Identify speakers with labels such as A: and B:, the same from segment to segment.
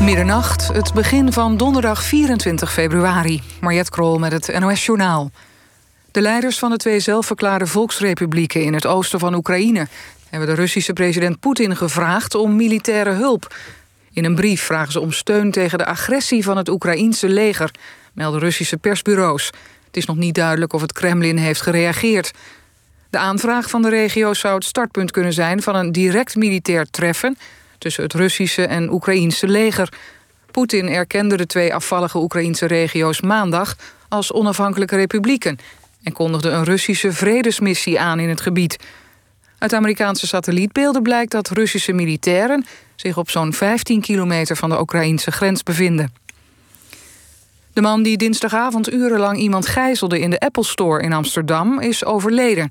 A: Middernacht, het begin van donderdag 24 februari. Mariette Krol met het NOS Journaal. De leiders van de twee zelfverklaarde volksrepublieken in het oosten van Oekraïne hebben de Russische president Poetin gevraagd om militaire hulp. In een brief vragen ze om steun tegen de agressie van het Oekraïense leger, melden Russische persbureaus. Het is nog niet duidelijk of het Kremlin heeft gereageerd. De aanvraag van de regio zou het startpunt kunnen zijn van een direct militair treffen tussen het Russische en Oekraïense leger. Poetin erkende de twee afvallige Oekraïense regio's maandag als onafhankelijke republieken en kondigde een Russische vredesmissie aan in het gebied. Uit Amerikaanse satellietbeelden blijkt dat Russische militairen zich op zo'n 15 kilometer van de Oekraïnse grens bevinden. De man die dinsdagavond urenlang iemand gijzelde in de Apple Store in Amsterdam is overleden.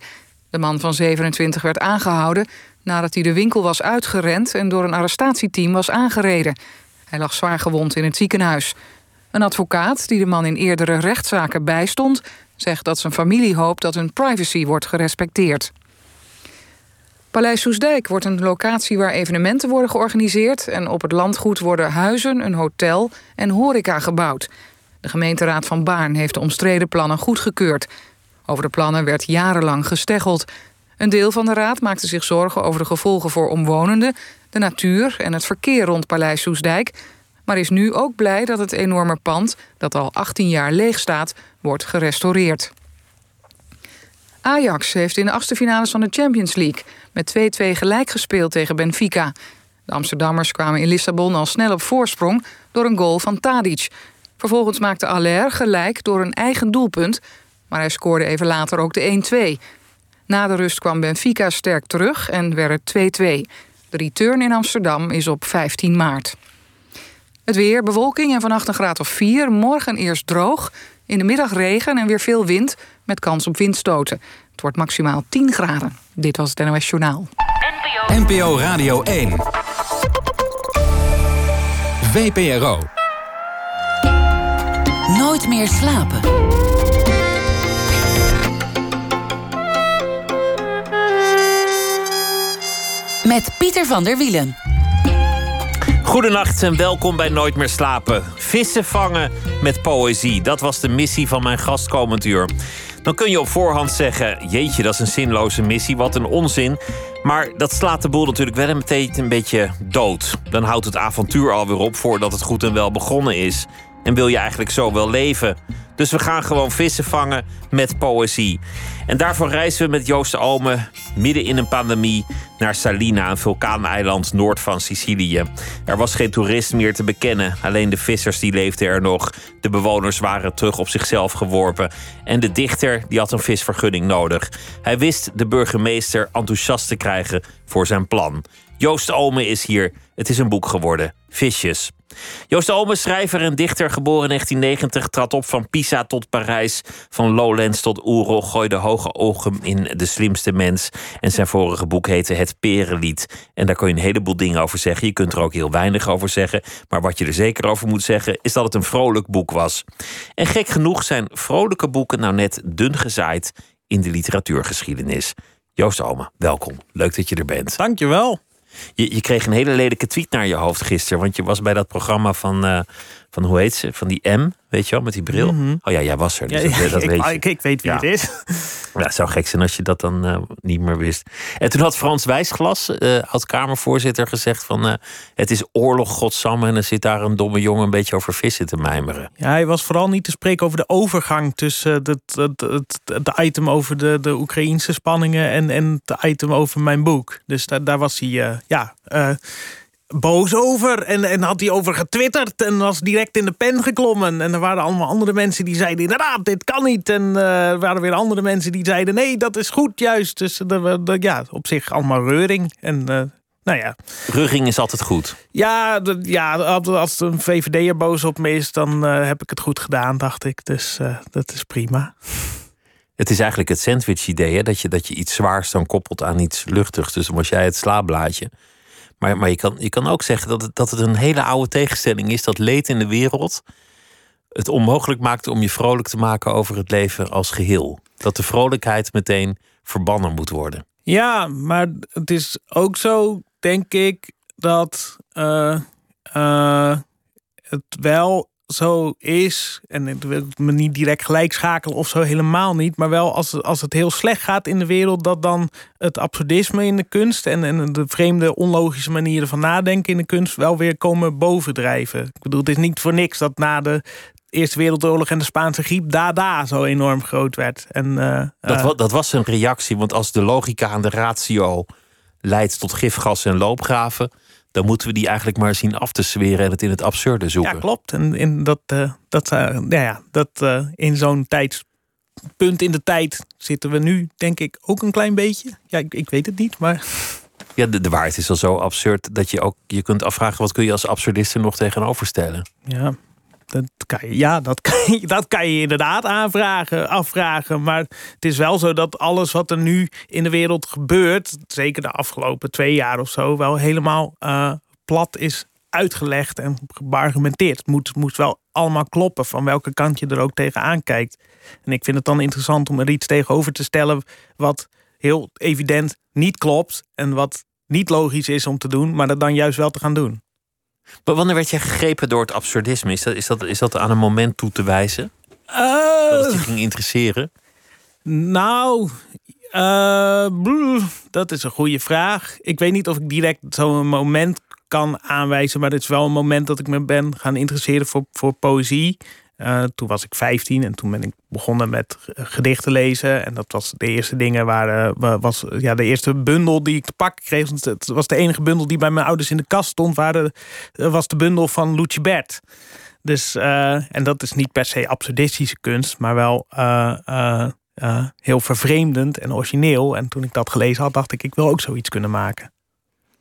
A: De man van 27 werd aangehouden nadat hij de winkel was uitgerend en door een arrestatieteam was aangereden. Hij lag zwaar gewond in het ziekenhuis. Een advocaat die de man in eerdere rechtszaken bijstond, zegt dat zijn familie hoopt dat hun privacy wordt gerespecteerd. Paleis Soesdijk wordt een locatie waar evenementen worden georganiseerd en op het landgoed worden huizen, een hotel en horeca gebouwd. De gemeenteraad van Baarn heeft de omstreden plannen goedgekeurd. Over de plannen werd jarenlang gesteggeld. Een deel van de raad maakte zich zorgen over de gevolgen voor omwonenden, de natuur en het verkeer rond Paleis Soesdijk, maar is nu ook blij dat het enorme pand, dat al 18 jaar leeg staat, wordt gerestaureerd. Ajax heeft in de achtste finales van de Champions League met 2-2 gelijk gespeeld tegen Benfica. De Amsterdammers kwamen in Lissabon al snel op voorsprong door een goal van Tadic. Vervolgens maakte Aller gelijk door een eigen doelpunt, maar hij scoorde even later ook de 1-2. Na de rust kwam Benfica sterk terug en werd het 2-2. De return in Amsterdam is op 15 maart. Het weer, bewolking en vannacht een graad of 4. Morgen eerst droog. In de middag regen en weer veel wind met kans op windstoten. Het wordt maximaal 10 graden. Dit was het NOS Journaal.
B: NPO Radio 1. VPRO.
C: Nooit meer slapen. Met Pieter van der Wielen.
D: Goedenacht en welkom bij Nooit meer slapen. Vissen vangen met poëzie. Dat was de missie van mijn gast komend uur. Dan kun je op voorhand zeggen: Jeetje, dat is een zinloze missie, wat een onzin. Maar dat slaat de boel natuurlijk wel meteen een beetje dood. Dan houdt het avontuur alweer op voordat het goed en wel begonnen is. En wil je eigenlijk zo wel leven? Dus we gaan gewoon vissen vangen met poëzie. En daarvoor reizen we met Joost Alme midden in een pandemie naar Salina, een vulkaaneiland noord van Sicilië. Er was geen toerist meer te bekennen. Alleen de vissers die leefden er nog. De bewoners waren terug op zichzelf geworpen. En de dichter die had een visvergunning nodig. Hij wist de burgemeester enthousiast te krijgen voor zijn plan. Joost Alme is hier. Het is een boek geworden. Visjes. Joost Alme, schrijver en dichter, geboren in 1990, trad op van Pisa tot Parijs, van Lowlands tot Oerol, gooide hoge ogen in De Slimste Mens. En zijn vorige boek heette Het Perenlied. En daar kun je een heleboel dingen over zeggen. Je kunt er ook heel weinig over zeggen. Maar wat je er zeker over moet zeggen, is dat het een vrolijk boek was. En gek genoeg zijn vrolijke boeken nou net dun gezaaid in de literatuurgeschiedenis. Joost Alme, welkom. Leuk dat je er bent.
E: Dankjewel.
D: Je, je kreeg een hele lelijke tweet naar je hoofd gisteren. Want je was bij dat programma van, uh, van hoe heet ze? Van die M, weet je wel, met die bril.
E: Mhm.
D: Oh ja, jij was er. Dus
E: Ja,
D: dat, dat
E: ik,
D: weet
E: ik, ik weet wie
D: Ja.
E: het is.
D: Ja, het zou gek zijn als je dat dan eh, niet meer wist. En toen had Frans Wijsglas, eh oud-Kamervoorzitter, gezegd van... eh, het is oorlog, godsamme, en dan zit daar een domme jongen... een beetje over vissen te mijmeren.
E: Ja, hij was vooral niet te spreken over de overgang tussen het, het, het, het item over de, de Oekraïnse spanningen en, en het item over mijn boek. Dus daar, daar was hij ja, boos over en, en had hij over getwitterd en was direct in de pen geklommen. En er waren allemaal andere mensen die zeiden inderdaad, dit kan niet. En uh, er waren weer andere mensen die zeiden nee, dat is goed juist. Dus de, de, ja, op zich allemaal reuring. En nou ja.
D: Rugging is altijd goed.
E: Ja, de, ja als een VVD'er boos op me is, dan uh, heb ik het goed gedaan, dacht ik. Dus dat is prima.
D: Het is eigenlijk het sandwich-idee, dat je, dat je iets zwaars dan koppelt aan iets luchtigs. Dus dan was jij het slaablaadje. Maar, je, kan, je kan ook zeggen dat het, dat het een hele oude tegenstelling is dat leed in de wereld het onmogelijk maakt om je vrolijk te maken over het leven als geheel. Dat de vrolijkheid meteen verbannen moet worden.
E: Ja, maar het is ook zo, denk ik, dat. Uh, uh, het wel zo is, en ik wil me niet direct gelijk schakelen of zo helemaal niet, maar wel als, als het heel slecht gaat in de wereld, dat dan het absurdisme in de kunst en, en de vreemde, onlogische manieren van nadenken in de kunst wel weer komen bovendrijven. Ik bedoel, het is niet voor niks dat na de Eerste Wereldoorlog en de Spaanse griep Dada zo enorm groot werd. En, uh,
D: dat, uh, dat was een reactie, want als de logica en de ratio leidt tot gifgas en loopgraven, dan moeten we die eigenlijk maar zien af te zweren en het in het absurde zoeken.
E: Ja, klopt. En in dat, uh, dat, uh, nou ja, dat uh, in zo'n tijdpunt in de tijd zitten we nu, denk ik, ook een klein beetje. Ja, ik, ik weet het niet, maar.
D: Ja, de, de waarheid is al zo absurd dat je ook je kunt afvragen: wat kun je als absurdist er nog tegenoverstellen?
E: Ja, dat kan ja, dat kan je, dat kan je inderdaad aanvragen, afvragen. Maar het is wel zo dat alles wat er nu in de wereld gebeurt, zeker de afgelopen twee jaar of zo, wel helemaal uh, plat is uitgelegd en beargumenteerd. Het moet, moet wel allemaal kloppen van welke kant je er ook tegenaan kijkt. En ik vind het dan interessant om er iets tegenover te stellen wat heel evident niet klopt en wat niet logisch is om te doen, maar dat dan juist wel te gaan doen.
D: Maar wanneer werd jij gegrepen door het absurdisme? Is dat, is dat, is dat aan een moment toe te wijzen?
E: Uh,
D: dat het je ging interesseren?
E: Nou, uh, dat is een goede vraag. Ik weet niet of ik direct zo'n moment kan aanwijzen, maar het is wel een moment dat ik me ben gaan interesseren voor, voor poëzie. Uh, toen was ik 15 en toen ben ik begonnen met gedichten lezen. En dat was de eerste dingen waar uh, was ja, de eerste bundel die ik te pakken kreeg. Het was de enige bundel die bij mijn ouders in de kast stond. Waar de, was de bundel van Lucie Bert. Dus, uh, en dat is niet per se absurdistische kunst, maar wel heel vervreemdend en origineel. En toen ik dat gelezen had, dacht ik, ik wil ook zoiets kunnen maken.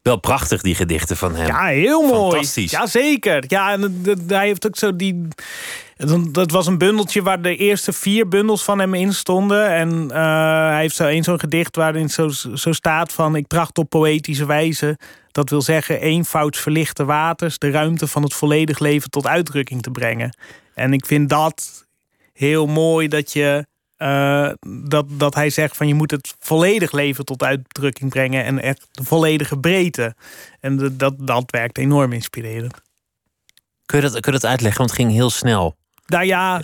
D: Wel prachtig, die gedichten van hem.
E: Ja, heel mooi.
D: Fantastisch.
E: Jazeker. Ja, en hij heeft ook zo die. Dat was een bundeltje waar de eerste vier bundels van hem in stonden. En uh, hij heeft zo een zo'n gedicht waarin zo, zo staat van... ik tracht op poëtische wijze, dat wil zeggen... eenvouds verlichte waters, de ruimte van het volledig leven tot uitdrukking te brengen. En ik vind dat heel mooi dat je... Uh, dat, dat hij zegt van je moet het volledig leven tot uitdrukking brengen en echt de volledige breedte. En dat, dat werkt enorm inspirerend.
D: Kun je, dat, kun je dat uitleggen? Want het ging heel snel.
E: Nou ja,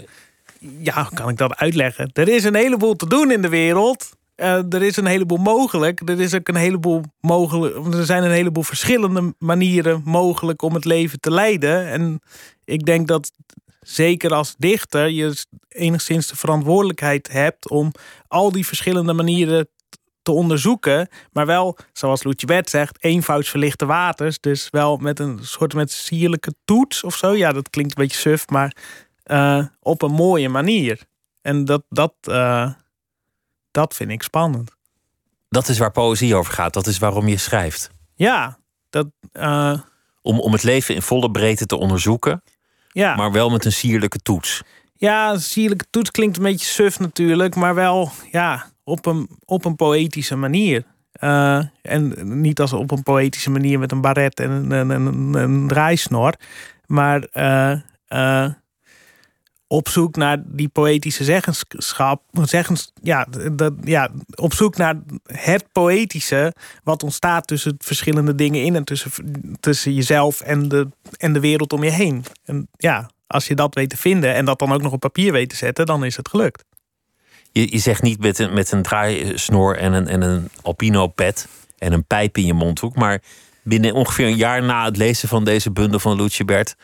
E: ja, kan ik dat uitleggen? Er is een heleboel te doen in de wereld. Uh, er is een heleboel mogelijk. Er, is ook een heleboel mogelijk. Er zijn een heleboel verschillende manieren mogelijk om het leven te leiden. En ik denk dat zeker als dichter je enigszins de verantwoordelijkheid hebt om al die verschillende manieren te onderzoeken. Maar wel, zoals Bert zegt, eenvouds verlichte waters. Dus wel met een soort met sierlijke toets of zo. Ja, dat klinkt een beetje suf, maar uh, op een mooie manier. En dat, dat, uh, dat vind ik spannend.
D: Dat is waar poëzie over gaat. Dat is waarom je schrijft.
E: Ja, dat. Uh,
D: om, om het leven in volle breedte te onderzoeken.
E: Ja.
D: Maar wel met een sierlijke toets.
E: Ja, een sierlijke toets klinkt een beetje suf natuurlijk, maar wel ja, op, een, op een poëtische manier. Uh, en niet als op een poëtische manier met een baret en een, een, een, een draaisnor. Maar uh, op zoek naar die poëtische zeggenschap. Zeggens, ja, dat, ja, op zoek naar het poëtische. wat ontstaat tussen verschillende dingen in. en tussen, tussen jezelf en de, en de wereld om je heen. En ja, als je dat weet te vinden. en dat dan ook nog op papier weet te zetten. dan is het gelukt.
D: Je, je zegt niet met een, met een draaisnor en een, en een alpino pet. en een pijp in je mondhoek. maar binnen ongeveer een jaar na het lezen van deze bundel van Lucie Bert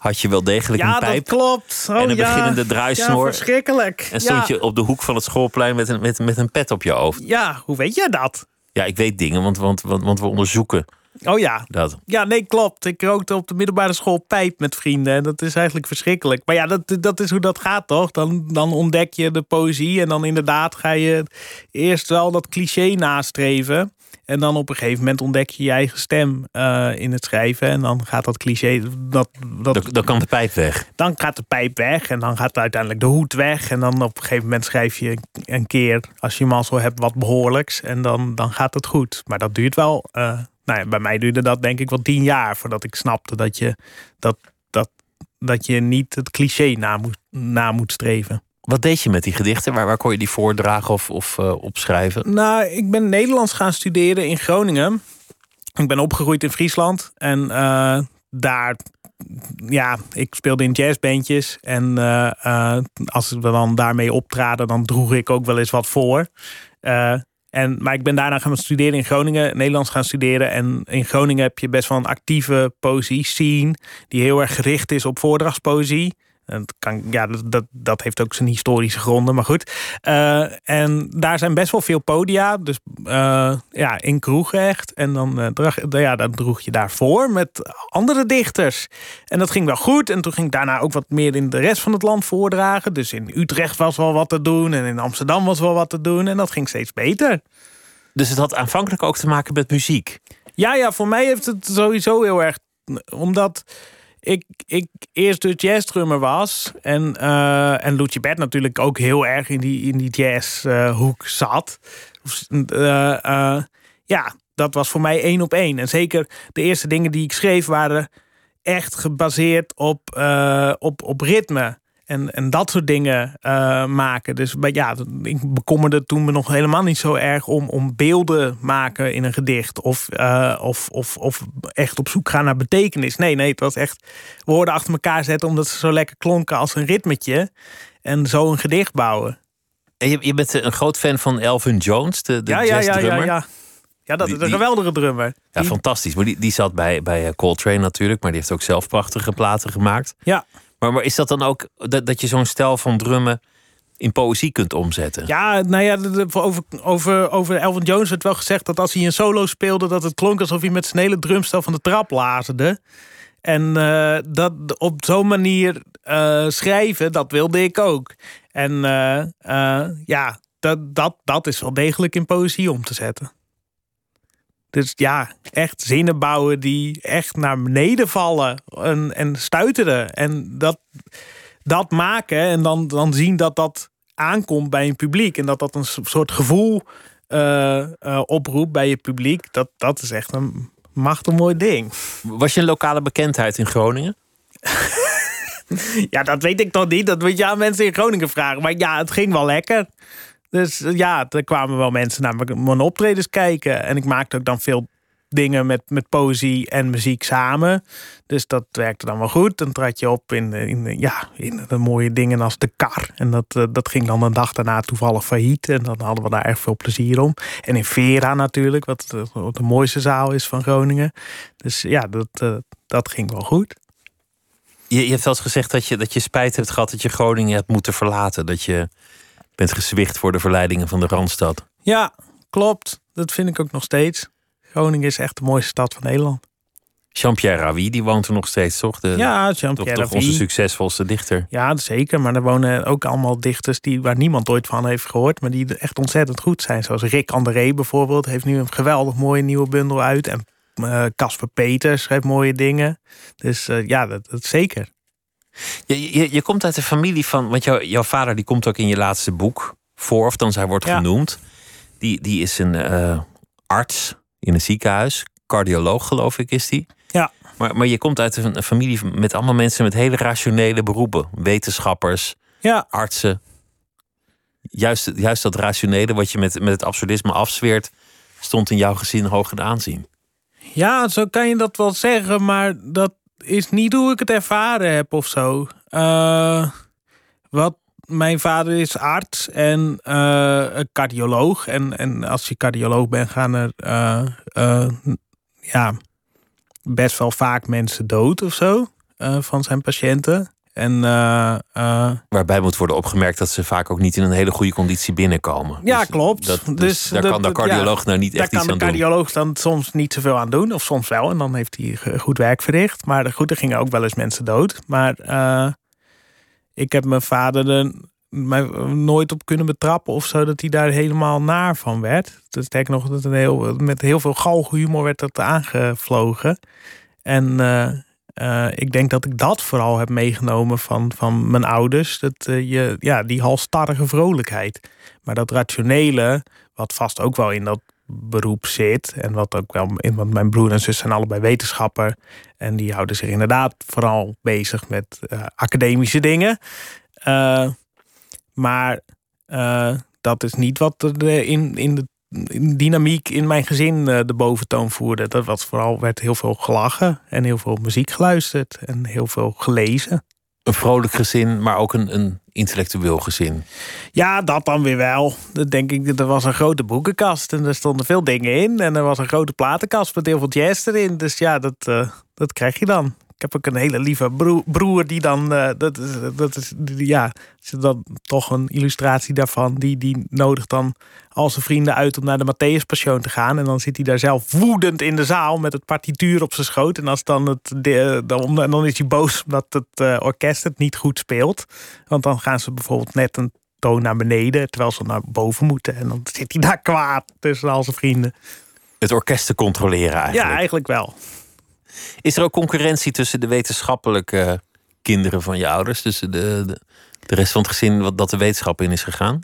D: had je wel degelijk
E: ja,
D: een pijp.
E: dat klopt. Oh,
D: en een
E: ja.
D: beginnende draaisnoor.
E: Ja, verschrikkelijk.
D: En stond je op de hoek van het schoolplein met een, met, met een pet op je hoofd.
E: Ja, hoe weet jij dat?
D: Ja, ik weet dingen, want, want, want, want we onderzoeken
E: Oh ja.
D: dat.
E: Ja, nee, klopt. Ik rookte op de middelbare school pijp met vrienden. En dat is eigenlijk verschrikkelijk. Maar ja, dat, dat is hoe dat gaat, toch? Dan, dan ontdek je de poëzie. En dan inderdaad ga je eerst wel dat cliché nastreven. En dan op een gegeven moment ontdek je je eigen stem uh, in het schrijven. En dan gaat dat cliché. Dat, dat,
D: Dan, dan kan de pijp weg.
E: dan gaat de pijp weg. En dan gaat uiteindelijk de hoed weg. En dan op een gegeven moment schrijf je een keer, als je mazzel hebt, wat behoorlijks. En dan, dan gaat het goed. Maar dat duurt wel. Uh, nou ja, bij mij duurde dat denk ik wel tien jaar voordat ik snapte dat je, dat, dat, dat je niet het cliché na moet, na moet streven.
D: Wat deed je met die gedichten? Waar, waar kon je die voordragen of, of uh, opschrijven?
E: Nou, ik ben Nederlands gaan studeren in Groningen. Ik ben opgegroeid in Friesland. En uh, daar ja, ik speelde in jazzbandjes. En als we dan daarmee optraden, dan droeg ik ook wel eens wat voor. En, maar ik ben daarna gaan studeren in Groningen, Nederlands gaan studeren. En in Groningen heb je best wel een actieve poëzie scene, die heel erg gericht is op voordragspoëzie. En kan, ja, dat, dat heeft ook zijn historische gronden, maar goed. Uh, en daar zijn best wel veel podia. Dus uh, ja, in kroegen echt. En dan, uh, drag, ja, dan droeg je daarvoor met andere dichters. En dat ging wel goed. En toen ging ik daarna ook wat meer in de rest van het land voordragen. Dus in Utrecht was wel wat te doen. En in Amsterdam was wel wat te doen. En dat ging steeds beter.
D: Dus het had aanvankelijk ook te maken met muziek?
E: Ja, ja, voor mij heeft het sowieso heel erg... Omdat ik, ik eerst de jazzdrummer was. En, uh, en Lucie Bert natuurlijk ook heel erg in die, in die jazzhoek uh, zat. Uh, ja, dat was voor mij één op één. En zeker de eerste dingen die ik schreef waren echt gebaseerd op, op, op ritme en, en dat soort dingen uh, maken. Dus ja, ik bekommerde toen me nog helemaal niet zo erg om, om beelden maken in een gedicht. Of, uh, of, of, of echt op zoek gaan naar betekenis. Nee, nee, het was echt woorden achter elkaar zetten omdat ze zo lekker klonken als een ritmetje. En zo een gedicht bouwen.
D: En je, je bent een groot fan van Elvin Jones, de, de
E: ja,
D: ja,
E: ja, ja, ja. Ja, dat is een geweldige drummer.
D: Ja, fantastisch. Maar die, die zat bij, bij Coltrane natuurlijk, maar die heeft ook zelf prachtige platen gemaakt.
E: Ja.
D: Maar, is dat dan ook dat, dat je zo'n stijl van drummen in poëzie kunt omzetten?
E: Ja, nou ja, over, over, over Elvin Jones werd wel gezegd dat als hij een solo speelde, dat het klonk alsof hij met zijn hele drumstel van de trap lazerde. En uh, dat op zo'n manier uh, schrijven, dat wilde ik ook. En uh, ja, dat, dat, dat is wel degelijk in poëzie om te zetten. Dus ja, echt zinnen bouwen die echt naar beneden vallen en, en stuiteren. En dat, dat maken en dan, dan zien dat dat aankomt bij een publiek. En dat dat een soort gevoel uh, uh, oproept bij je publiek. Dat, dat is echt een machtig mooi ding.
D: Was je een lokale bekendheid in Groningen?
E: ja, dat weet ik toch niet. Dat moet je aan mensen in Groningen vragen. Maar ja, het ging wel lekker. Dus eh, ja, er kwamen wel mensen naar mijn optredens kijken. En ik maakte ook dan veel dingen met, met poëzie en muziek samen. Dus dat werkte dan wel goed. Dan trad je op in, in, ja, in de mooie dingen als de kar. En dat, eh, dat ging dan een dag daarna toevallig failliet. En dan hadden we daar erg veel plezier om. En in Vera natuurlijk, wat de mooiste zaal is van Groningen. Dus ja, dat, eh, dat ging wel goed.
D: Je, je hebt eens gezegd dat je, dat je spijt hebt gehad dat je Groningen hebt moeten verlaten. Dat je bent gezwicht voor de verleidingen van de Randstad.
E: Ja, klopt. Dat vind ik ook nog steeds. Groningen is echt de mooiste stad van Nederland.
D: Jean-Pierre Ravi, die woont er nog steeds, toch? De,
E: ja, Jean-Pierre
D: Toch onze succesvolste dichter.
E: Ja, zeker. Maar er wonen ook allemaal dichters die, waar niemand ooit van heeft gehoord... maar die echt ontzettend goed zijn. Zoals Rick André bijvoorbeeld. Heeft nu een geweldig mooie nieuwe bundel uit. En eh, Casper uh, Peters schrijft mooie dingen. Dus uh, ja, dat, dat zeker.
D: Je, je, je, komt uit de familie van. Want jou, jouw vader die komt ook in je laatste boek voor, of dan hij wordt genoemd. Die, die is een uh, arts in een ziekenhuis. Cardioloog, geloof ik, is die.
E: Ja.
D: Maar, maar je komt uit een, familie met allemaal mensen met hele rationele beroepen. Wetenschappers,
E: ja.
D: artsen. Juist, juist dat rationele wat je met, met het absurdisme afzweert, stond in jouw gezin hoog in aanzien.
E: Ja, zo kan je dat wel zeggen, maar dat is niet hoe ik het ervaren heb of zo. Uh, wat mijn vader is arts en uh, cardioloog. En, en als je cardioloog bent, gaan er uh, ja, best wel vaak mensen dood of zo van zijn patiënten. En,
D: Waarbij moet worden opgemerkt dat ze vaak ook niet in een hele goede conditie binnenkomen.
E: Ja, dus klopt.
D: Dat, dus, dus daar kan de cardioloog nou niet echt iets aan
E: doen. Daar kan de cardioloog dan soms niet zoveel aan doen. Of soms wel. En dan heeft hij goed werk verricht. Maar goed, er gingen ook wel eens mensen dood. Maar ik heb mijn vader er nooit op kunnen betrappen of zo dat hij daar helemaal naar van werd. Dus denk nog dat een heel, met heel veel galgenhumor werd dat aangevlogen. En uh, ik denk dat ik dat vooral heb meegenomen van, van mijn ouders. Dat, uh, je, ja, die halstarrige vrolijkheid. Maar dat rationele, wat vast ook wel in dat beroep zit. En wat ook wel in, want mijn broer en zus zijn allebei wetenschapper. En die houden zich inderdaad vooral bezig met uh, academische dingen. maar dat is niet wat er in, in de dynamiek in mijn gezin de boventoon voerde. Dat was vooral werd heel veel gelachen en heel veel muziek geluisterd en heel veel gelezen.
D: Een vrolijk gezin, maar ook een, een intellectueel gezin.
E: Ja, dat dan weer wel. Dat denk ik, er was een grote boekenkast en er stonden veel dingen in. En er was een grote platenkast met heel veel jazz erin. Dus ja, dat, uh, dat krijg je dan. Ik heb ook een hele lieve broer, die dan, uh, dat is, dat is, ja, is dan toch een illustratie daarvan. Die, die nodigt dan al zijn vrienden uit om naar de Matthäus Passion te gaan. En dan zit hij daar zelf woedend in de zaal met het partituur op zijn schoot. En als dan het, de, dan, dan is hij boos omdat het uh, orkest het niet goed speelt. Want dan gaan ze bijvoorbeeld net een toon naar beneden, terwijl ze naar boven moeten. En dan zit hij daar kwaad tussen al zijn vrienden.
D: Het orkest te controleren eigenlijk.
E: Ja, eigenlijk wel.
D: Is er ook concurrentie tussen de wetenschappelijke kinderen van je ouders? Tussen de, de, de rest van het gezin wat dat de wetenschap in is gegaan?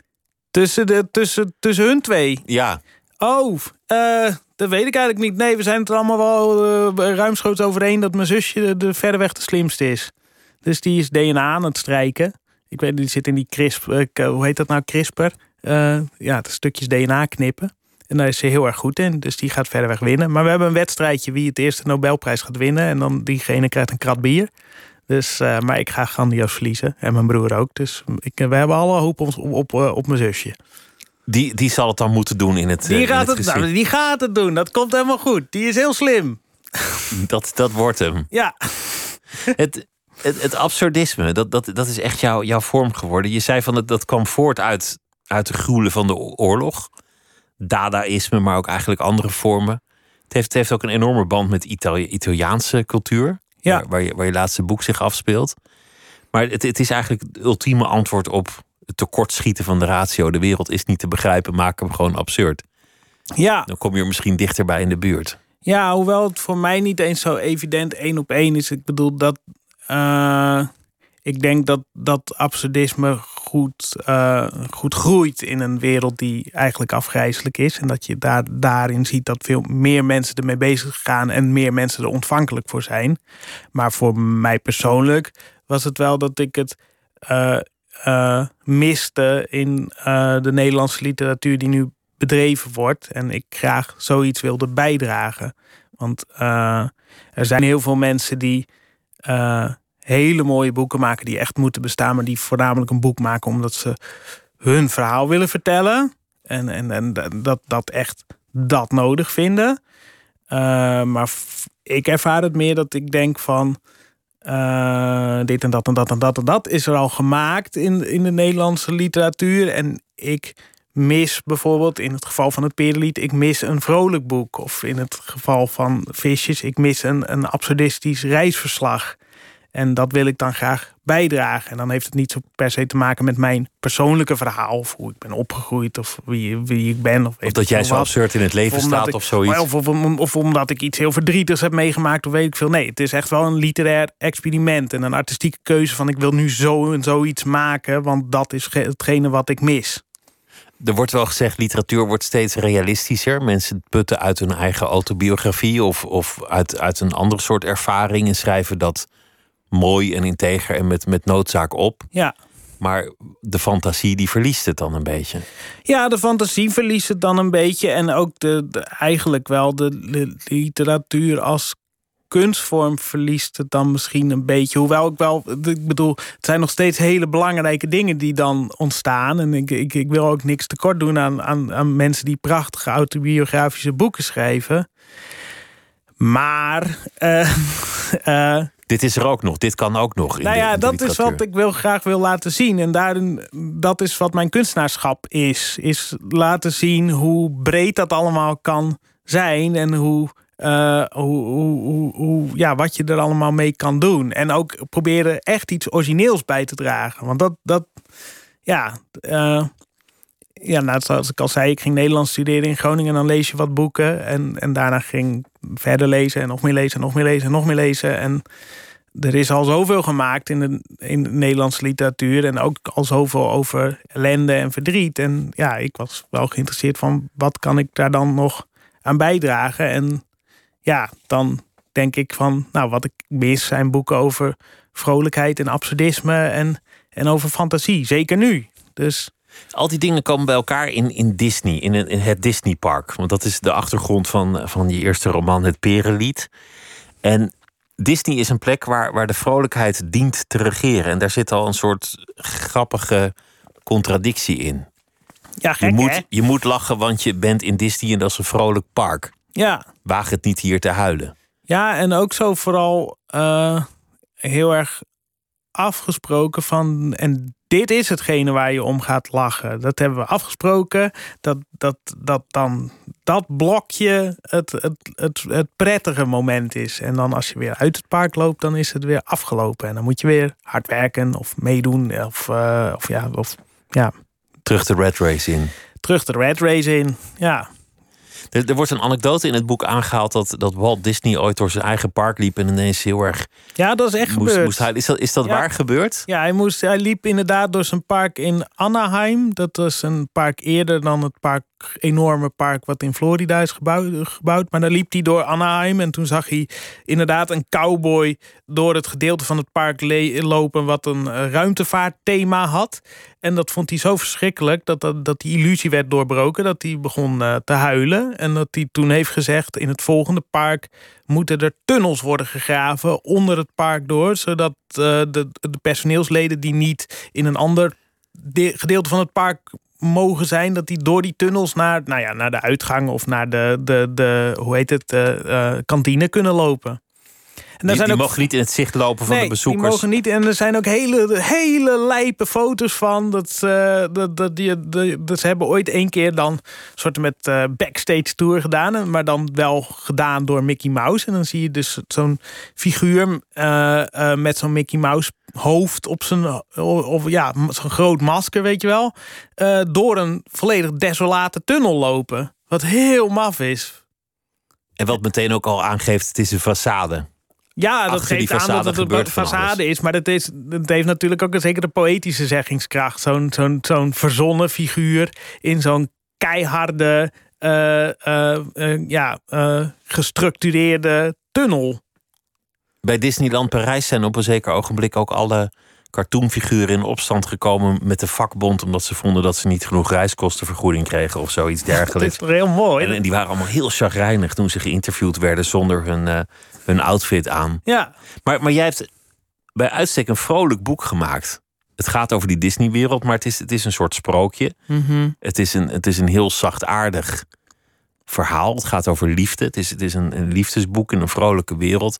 E: Tussen, de, tussen, tussen hun twee?
D: Ja.
E: Oh, uh, dat weet ik eigenlijk niet. Nee, we zijn het er allemaal wel uh, ruimschoots overeen dat mijn zusje de, de verreweg de slimste is. Dus die is DNA aan het strijken. Ik weet, die zit in die CRISPR, uh, hoe heet dat nou, CRISPR? ja, de stukjes DNA knippen. En daar is ze heel erg goed in. Dus die gaat verder weg winnen. Maar we hebben een wedstrijdje wie het eerste Nobelprijs gaat winnen. En dan diegene krijgt een krat bier. Dus, uh, maar ik ga grandioos verliezen. En mijn broer ook. Dus ik, we hebben alle hoop op, op, op, mijn zusje.
D: Die, die zal het dan moeten doen in het
E: Die, gaat
D: het,
E: het nou, die gaat het doen. Dat komt helemaal goed. Die is heel slim.
D: Dat, dat wordt hem.
E: Ja.
D: Het, het, het absurdisme, dat, dat, dat is echt jouw, jouw vorm geworden. Je zei van dat, dat kwam voort uit, uit de gruwelen van de oorlog. Dadaïsme, maar ook eigenlijk andere vormen. Het heeft, het heeft ook een enorme band met Itali Italiaanse cultuur.
E: Ja.
D: Waar, waar, je, waar je laatste boek zich afspeelt. Maar het, het is eigenlijk het ultieme antwoord op het tekortschieten van de ratio. De wereld is niet te begrijpen, maak hem gewoon absurd.
E: Ja.
D: Dan kom je er misschien dichterbij in de buurt.
E: Ja, hoewel het voor mij niet eens zo evident één op één is. Ik bedoel dat. Uh, ik denk dat dat absurdisme goed, uh, goed groeit in een wereld die eigenlijk afgrijzelijk is. En dat je daar, daarin ziet dat veel meer mensen ermee bezig gaan en meer mensen er ontvankelijk voor zijn. Maar voor mij persoonlijk was het wel dat ik het uh, uh, miste in de Nederlandse literatuur die nu bedreven wordt. En ik graag zoiets wilde bijdragen. Want er zijn heel veel mensen die hele mooie boeken maken die echt moeten bestaan, maar die voornamelijk een boek maken omdat ze hun verhaal willen vertellen. En, en, en dat, dat echt dat nodig vinden. Uh, maar ik ervaar het meer dat ik denk van. Uh, dit en dat en dat en dat en dat is er al gemaakt in, in de Nederlandse literatuur. En ik mis bijvoorbeeld in het geval van het Perelied, ik mis een vrolijk boek. Of in het geval van Visjes, ik mis een, een absurdistisch reisverslag. En dat wil ik dan graag bijdragen. En dan heeft het niet zo per se te maken met mijn persoonlijke verhaal. Of hoe ik ben opgegroeid. Of wie, wie ik ben. Of,
D: of dat jij zo absurd in het leven staat
E: ik,
D: of zoiets.
E: Of, of, of, omdat ik iets heel verdrietigs heb meegemaakt. Of weet ik veel. Nee, het is echt wel een literair experiment. En een artistieke keuze van ik wil nu zo en zoiets maken. Want dat is hetgene wat ik mis.
D: Er wordt wel gezegd, literatuur wordt steeds realistischer. Mensen putten uit hun eigen autobiografie of, of uit, uit een andere soort ervaring en schrijven dat mooi en integer en met, met noodzaak op.
E: Ja.
D: Maar de fantasie die verliest het dan een beetje.
E: Ja, de fantasie verliest het dan een beetje. En ook de, eigenlijk wel de, literatuur als kunstvorm verliest het dan misschien een beetje. Hoewel ik wel, ik bedoel, het zijn nog steeds hele belangrijke dingen die dan ontstaan. En ik, ik, ik wil ook niks tekort doen aan, aan, aan mensen die prachtige autobiografische boeken schrijven. Maar uh, uh,
D: dit is er ook nog, dit kan ook nog.
E: nou ja, dat is wat ik wil, graag wil laten zien. En daarin, dat is wat mijn kunstenaarschap is. Is laten zien hoe breed dat allemaal kan zijn. En hoe, uh, hoe, hoe, hoe, hoe, ja, wat je er allemaal mee kan doen. En ook proberen echt iets origineels bij te dragen. Want dat, dat ja, uh, ja, nou, zoals ik al zei, ik ging Nederlands studeren in Groningen. En dan lees je wat boeken. En, en daarna ging verder lezen en nog meer lezen en nog meer lezen en nog meer lezen. En er is al zoveel gemaakt in de, in de Nederlandse literatuur. En ook al zoveel over ellende en verdriet. En ja, ik was wel geïnteresseerd van wat kan ik daar dan nog aan bijdragen. En ja, dan denk ik van, nou, wat ik mis zijn boeken over vrolijkheid en absurdisme en, en over fantasie. Zeker nu. Dus
D: Al die dingen komen bij elkaar in, in Disney, in, in het Disneypark. Want dat is de achtergrond van, van je eerste roman, Het Perenlied. En Disney is een plek waar, waar de vrolijkheid dient te regeren. En daar zit al een soort grappige contradictie in.
E: Ja, gek,
D: je, moet,
E: hè?
D: je moet lachen, want je bent in Disney en dat is een vrolijk park.
E: Ja.
D: Waag het niet hier te huilen.
E: Ja, en ook zo vooral uh, heel erg afgesproken van. En dit is hetgene waar je om gaat lachen. Dat hebben we afgesproken. Dat, dat, dat dan dat blokje het, het, het, het prettige moment is. En dan als je weer uit het park loopt, dan is het weer afgelopen. En dan moet je weer hard werken of meedoen. Of, uh, of ja, of ja.
D: Terug de red race in.
E: Terug de red race in, ja.
D: Er, er, wordt een anekdote in het boek aangehaald dat, dat Walt Disney ooit door zijn eigen park liep en ineens heel erg.
E: Ja, dat is echt
D: moest,
E: gebeurd.
D: Moest is dat, is dat
E: ja.
D: waar gebeurd?
E: Ja, hij, moest, hij liep inderdaad door zijn park in Anaheim. Dat was een park eerder dan het park, enorme park wat in Florida is gebouwd. Maar dan liep hij door Anaheim en toen zag hij inderdaad een cowboy door het gedeelte van het park lopen wat een ruimtevaartthema had. En dat vond hij zo verschrikkelijk dat, dat, die illusie werd doorbroken. Dat hij begon uh, te huilen. En dat hij toen heeft gezegd: in het volgende park moeten er tunnels worden gegraven onder het park door. Zodat uh, de, de personeelsleden die niet in een ander gedeelte van het park mogen zijn, dat die door die tunnels naar, nou ja, naar de uitgang of naar de, de, de hoe heet het, uh, kantine kunnen lopen.
D: En die, zijn die ook, mogen niet in het zicht lopen van
E: nee,
D: de bezoekers.
E: Die mogen niet. En er zijn ook hele, hele lijpe foto's van. Dat, uh, dat, dat, die, dat ze hebben ooit één keer dan een soort met uh, backstage tour gedaan. Maar dan wel gedaan door Mickey Mouse. En dan zie je dus zo'n figuur uh, met zo'n Mickey Mouse hoofd op zijn, of ja, zo'n groot masker, weet je wel. door een volledig desolate tunnel lopen. Wat heel maf is.
D: En wat meteen ook al aangeeft, het is een façade.
E: Ja, dat geeft aan dat het een façade is. Maar dat, is, dat heeft natuurlijk ook een zekere poëtische zeggingskracht. Zo'n zo'n zo'n verzonnen figuur in zo'n keiharde, uh, uh, uh, ja, gestructureerde tunnel.
D: Bij Disneyland Parijs zijn op een zeker ogenblik ook alle cartoonfiguren in opstand gekomen met de vakbond. omdat ze vonden dat ze niet genoeg reiskostenvergoeding kregen of zoiets dergelijks.
E: dat is heel mooi.
D: En, en, die waren allemaal heel chagrijnig toen ze geïnterviewd werden zonder hun, uh, hun outfit aan.
E: Ja.
D: Maar, maar jij hebt bij uitstek een vrolijk boek gemaakt. Het gaat over die Disney-wereld, maar het is, het is een soort sprookje.
E: Mm -hmm.
D: het, is een, het is een heel zachtaardig verhaal. Het gaat over liefde. Het is, het is een, een liefdesboek in een vrolijke wereld.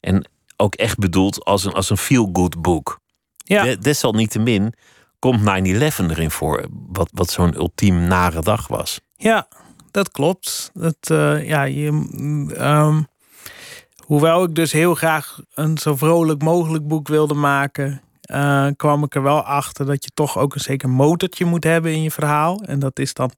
D: En ook echt bedoeld als een, als een feel-good boek.
E: Ja.
D: Desalniettemin komt 9-11 erin voor, wat, wat zo'n ultiem nare dag was.
E: Ja, dat klopt. Dat, uh, ja, je, um, hoewel ik dus heel graag een zo vrolijk mogelijk boek wilde maken, uh, kwam ik er wel achter dat je toch ook een zeker motortje moet hebben in je verhaal. En dat is dan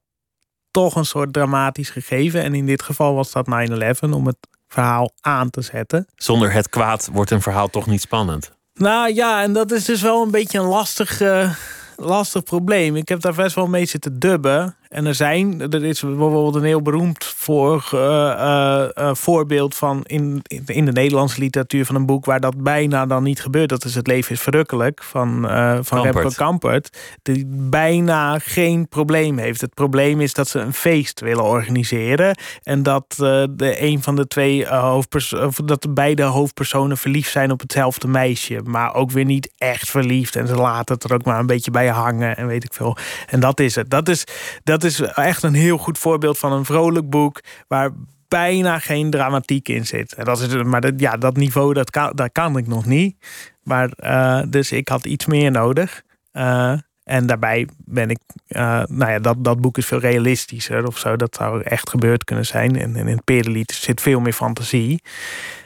E: toch een soort dramatisch gegeven. En in dit geval was dat 9-11 om het verhaal aan te zetten.
D: Zonder het kwaad wordt een verhaal toch niet spannend.
E: Nou ja, en dat is dus wel een beetje een lastig, uh, lastig probleem. Ik heb daar best wel mee zitten dubben. En er zijn, er is bijvoorbeeld een heel beroemd voor, uh, uh, uh, voorbeeld van in, in de Nederlandse literatuur van een boek waar dat bijna dan niet gebeurt. Dat is Het Leven is Verrukkelijk van, van Remco Kampert. Die bijna geen probleem heeft. Het probleem is dat ze een feest willen organiseren. En dat de een van de twee hoofdpersonen, dat de beide hoofdpersonen verliefd zijn op hetzelfde meisje. Maar ook weer niet echt verliefd. En ze laten het er ook maar een beetje bij hangen en weet ik veel. En dat is het. Dat is. Dat dat is echt een heel goed voorbeeld van een vrolijk boek waar bijna geen dramatiek in zit. En dat is, maar dat, ja, dat niveau dat kan, kan ik nog niet. Maar uh, dus ik had iets meer nodig. Uh, en daarbij ben ik, uh, nou ja, dat, dat boek is veel realistischer of zo. Dat zou echt gebeurd kunnen zijn. En, in het Perelied zit veel meer fantasie.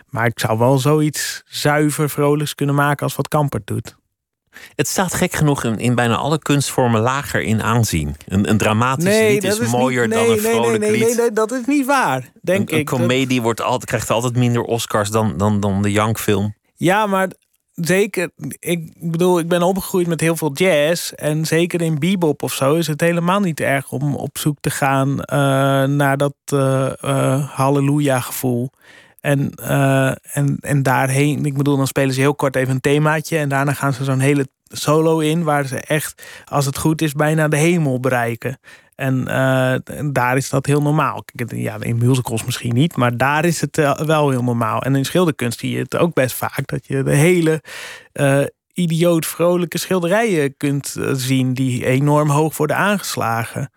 E: Maar ik zou wel zoiets zuiver vrolijks kunnen maken als wat Kampert doet.
D: Het staat gek genoeg in, in, bijna alle kunstvormen lager in aanzien. Een, een dramatisch
E: nee,
D: lied is,
E: is
D: mooier
E: niet, nee,
D: dan een vrolijk
E: nee,
D: lied.
E: Nee, dat is niet waar, denk
D: een,
E: ik.
D: Een comedie wordt altijd, krijgt altijd minder Oscars dan, dan, dan de Young-film.
E: Ja, maar zeker. Ik bedoel, ik ben opgegroeid met heel veel jazz. En zeker in bebop of zo is het helemaal niet erg om op zoek te gaan uh, naar dat uh, uh, halleluja-gevoel. En, uh, en, en daarheen, ik bedoel, dan spelen ze heel kort even een themaatje. En daarna gaan ze zo'n hele solo in waar ze echt, als het goed is, bijna de hemel bereiken. En uh, daar is dat heel normaal. Ja, in musicals misschien niet, maar daar is het wel heel normaal. En in schilderkunst zie je het ook best vaak dat je de hele idioot vrolijke schilderijen kunt zien die enorm hoog worden aangeslagen.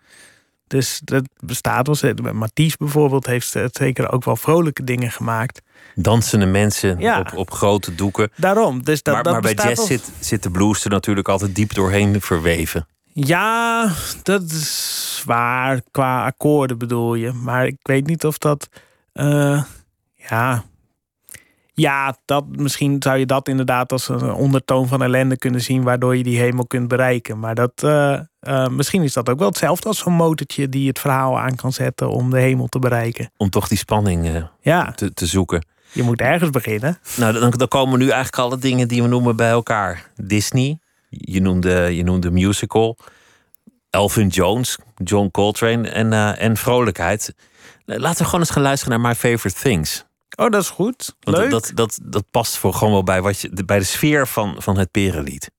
E: Dus dat bestaat wel. Matisse bijvoorbeeld heeft zeker ook wel vrolijke dingen gemaakt.
D: Dansende mensen ja. op, op grote doeken.
E: Daarom. Dus dat,
D: maar,
E: dat
D: maar bij jazz zit, zit de blues er natuurlijk altijd diep doorheen verweven.
E: Ja, dat is waar. Qua akkoorden bedoel je. Maar ik weet niet of dat. Uh, ja. Ja, dat, misschien zou je dat inderdaad als een ondertoon van ellende kunnen zien, waardoor je die hemel kunt bereiken. Maar dat, uh, uh, misschien is dat ook wel hetzelfde als zo'n motortje die het verhaal aan kan zetten om de hemel te bereiken.
D: Om toch die spanning ja. te, te zoeken.
E: Je moet ergens beginnen.
D: Nou, dan, dan komen nu eigenlijk alle dingen die we noemen bij elkaar. Disney, je noemde, je noemde musical, Elvin Jones, John Coltrane en, en vrolijkheid. Laten we gewoon eens gaan luisteren naar My Favorite Things.
E: Oh, dat is goed. Leuk.
D: Dat, dat, dat, past voor gewoon wel bij, wat je, bij de sfeer van, van het perenlied.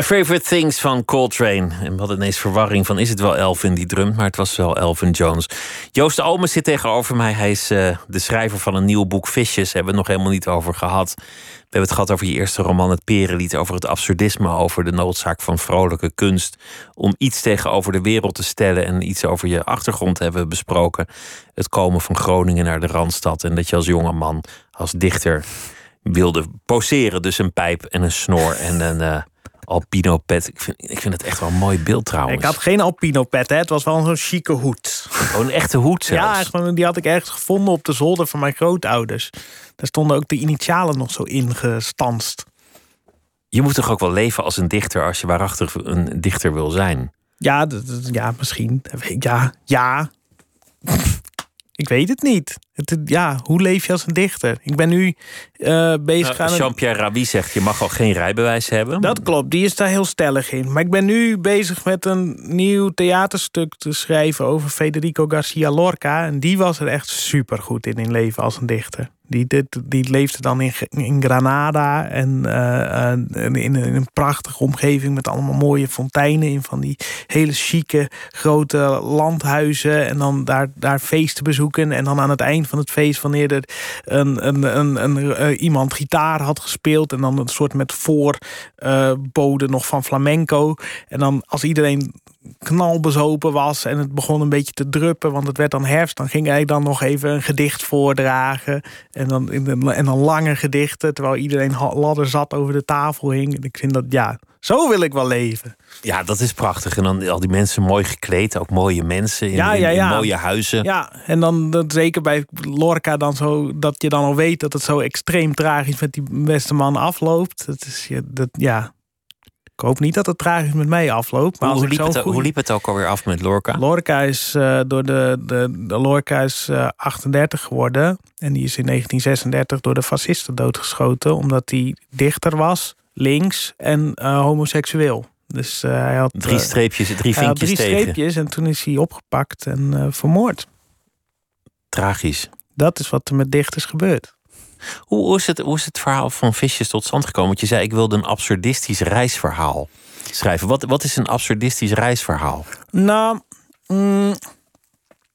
D: My Favorite Things van Coltrane. En hadden ineens verwarring van is het wel Elvin die drumt, maar het was wel Elvin Jones. Joost Ome zit tegenover mij. Hij is uh, de schrijver van een nieuw boek Visjes. Hebben we het nog helemaal niet over gehad. We hebben het gehad over je eerste roman Het Perenlied. Over het absurdisme, over de noodzaak van vrolijke kunst. Om iets tegenover de wereld te stellen. En iets over je achtergrond hebben we besproken. Het komen van Groningen naar de Randstad. En dat je als jonge man, als dichter wilde poseren. Dus een pijp en een snor en een... Uh, alpino pet. Ik vind, ik vind het echt wel een mooi beeld trouwens.
E: Ik had geen alpino pet, hè. het was wel zo'n chique hoed.
D: Oh, een echte hoed zelfs?
E: Ja, die had ik ergens gevonden op de zolder van mijn grootouders. Daar stonden ook de initialen nog zo ingestanst.
D: Je moet toch ook wel leven als een dichter als je waarachtig een dichter wil zijn?
E: Ja, ja misschien. Ja, ja. Ik weet het niet. Het, ja, hoe leef je als een dichter? Ik ben nu uh, bezig
D: nou,
E: aan...
D: Jean-Pierre Rabhi zegt, je mag al geen rijbewijs hebben.
E: Dat klopt, die is daar heel stellig in. Maar ik ben nu bezig met een nieuw theaterstuk te schrijven... over Federico Garcia Lorca. En die was er echt super goed in, in leven als een dichter. Die, dit, die leefde dan in, in Granada en uh, in, in, een prachtige omgeving met allemaal mooie fonteinen in van die hele chique grote landhuizen. En dan daar, daar feesten bezoeken. En dan aan het eind van het feest, wanneer er een, een, een, een uh, iemand gitaar had gespeeld. En dan een soort met voorboden nog van flamenco. En dan als iedereen knalbezopen was en het begon een beetje te druppen, want het werd dan herfst, dan ging hij dan nog even een gedicht voordragen. En dan, en dan lange gedichten, terwijl iedereen ladder zat over de tafel hing. En ik vind dat, ja, zo wil ik wel leven.
D: Ja, dat is prachtig. En dan al die mensen mooi gekleed, ook mooie mensen in, ja, ja, ja. in mooie huizen.
E: Ja, en dan dat, zeker bij Lorca dan zo, dat je dan al weet dat het zo extreem tragisch met die beste man afloopt. Dat is, dat, ja, ik hoop niet dat het tragisch met mij afloopt.
D: Maar hoe, liep het, hoe liep het ook alweer af met Lorca?
E: Lorca is, uh, door de, de, de Lorca is uh, 38 geworden. En die is in 1936 door de fascisten doodgeschoten. Omdat hij dichter was, links en uh, homoseksueel. Dus hij had
D: drie streepjes, drie vinkjes
E: drie
D: tegen.
E: streepjes en toen is hij opgepakt en vermoord.
D: Tragisch.
E: Dat is wat er met dichters gebeurt.
D: Hoe, is het, hoe is het verhaal van Visjes tot stand gekomen? Want je zei, ik wilde een absurdistisch reisverhaal schrijven. Wat, wat is een absurdistisch reisverhaal?
E: Nou, mm,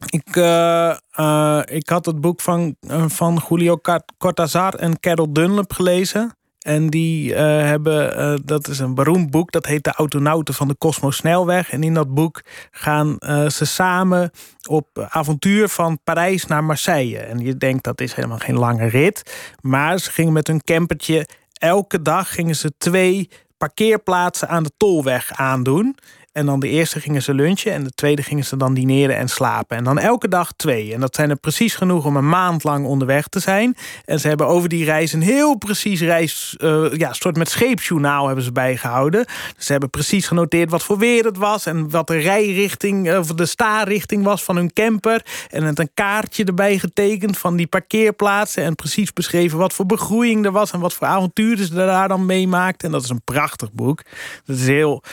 E: ik, uh, uh, ik had het boek van, uh, van Julio Cortázar en Carol Dunlap gelezen. En die uh, hebben, uh, dat is een beroemd boek, dat heet De Autonauten van de Cosmosnelweg. En in dat boek gaan uh, ze samen op avontuur van Parijs naar Marseille. En je denkt dat is helemaal geen lange rit. Maar ze gingen met hun campertje, elke dag gingen ze twee parkeerplaatsen aan de tolweg aandoen. En dan de eerste gingen ze lunchen en de tweede gingen ze dan dineren en slapen. En dan elke dag twee. En dat zijn er precies genoeg om een maand lang onderweg te zijn. En ze hebben over die reis een heel precies reis, uh, ja, soort met scheepsjournaal hebben ze bijgehouden. ze hebben precies genoteerd wat voor weer het was en wat de rijrichting of de staarrichting was van hun camper. En het een kaartje erbij getekend van die parkeerplaatsen. En precies beschreven wat voor begroeiing er was en wat voor avonturen ze daar dan meemaakten. En dat is een prachtig boek. Dat is heel.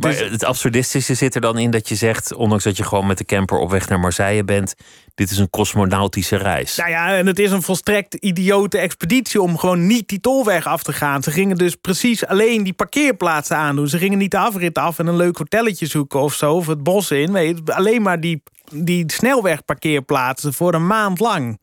D: Maar het absurdistische zit er dan in dat je zegt, ondanks dat je gewoon met de camper op weg naar Marseille bent, dit is een cosmonautische reis.
E: Nou ja, en het is een volstrekt idiote expeditie om gewoon niet die tolweg af te gaan. Ze gingen dus precies alleen die parkeerplaatsen aandoen. Ze gingen niet de afrit af en een leuk hotelletje zoeken of zo, of het bos in. Nee, alleen maar die, die snelwegparkeerplaatsen voor een maand lang.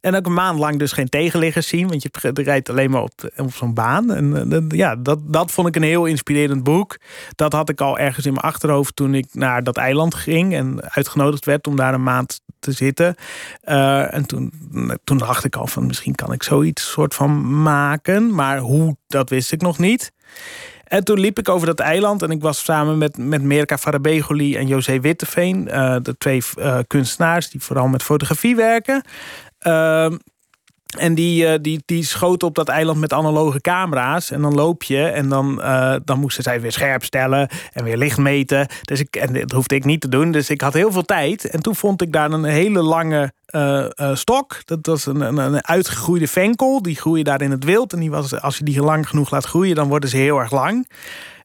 E: En ook een maand lang dus geen tegenliggers zien. Want je rijdt alleen maar op, op zo'n baan. En uh, ja, dat, dat vond ik een heel inspirerend boek. Dat had ik al ergens in mijn achterhoofd toen ik naar dat eiland ging. En uitgenodigd werd om daar een maand te zitten. Uh, en toen, toen dacht ik al van misschien kan ik zoiets soort van maken. Maar hoe, dat wist ik nog niet. En toen liep ik over dat eiland en ik was samen met, met Merka Farabegoli en José Witteveen, uh, de twee kunstenaars die vooral met fotografie werken. Uh, en die, uh, die, die schoten op dat eiland met analoge camera's. En dan loop je en dan, uh, dan moesten zij weer scherp stellen en weer licht meten. Dus ik, en dat hoefde ik niet te doen. Dus ik had heel veel tijd. En toen vond ik daar een hele lange uh, stok. Dat was een, een, een, uitgegroeide venkel. Die groeien daar in het wild. En die was, als je die lang genoeg laat groeien, dan worden ze heel erg lang.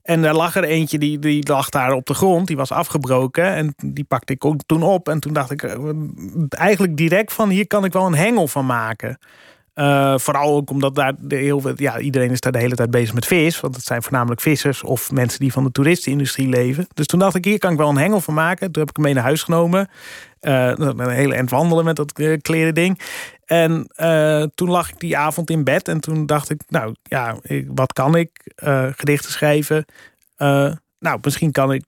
E: En er lag er eentje, die, die lag daar op de grond. Die was afgebroken. En die pakte ik ook toen op. En toen dacht ik eigenlijk direct van... hier kan ik wel een hengel van maken. Uh, vooral ook omdat daar heel veel, ja, iedereen is daar de hele tijd bezig met vis. Want het zijn voornamelijk vissers of mensen die van de toeristenindustrie leven. Dus toen dacht ik, hier kan ik wel een hengel van maken. Toen heb ik hem mee naar huis genomen. Uh, een hele eind wandelen met dat uh, kleren ding. En toen lag ik die avond in bed. En toen dacht ik, nou ja, wat kan ik? gedichten schrijven. nou, misschien kan ik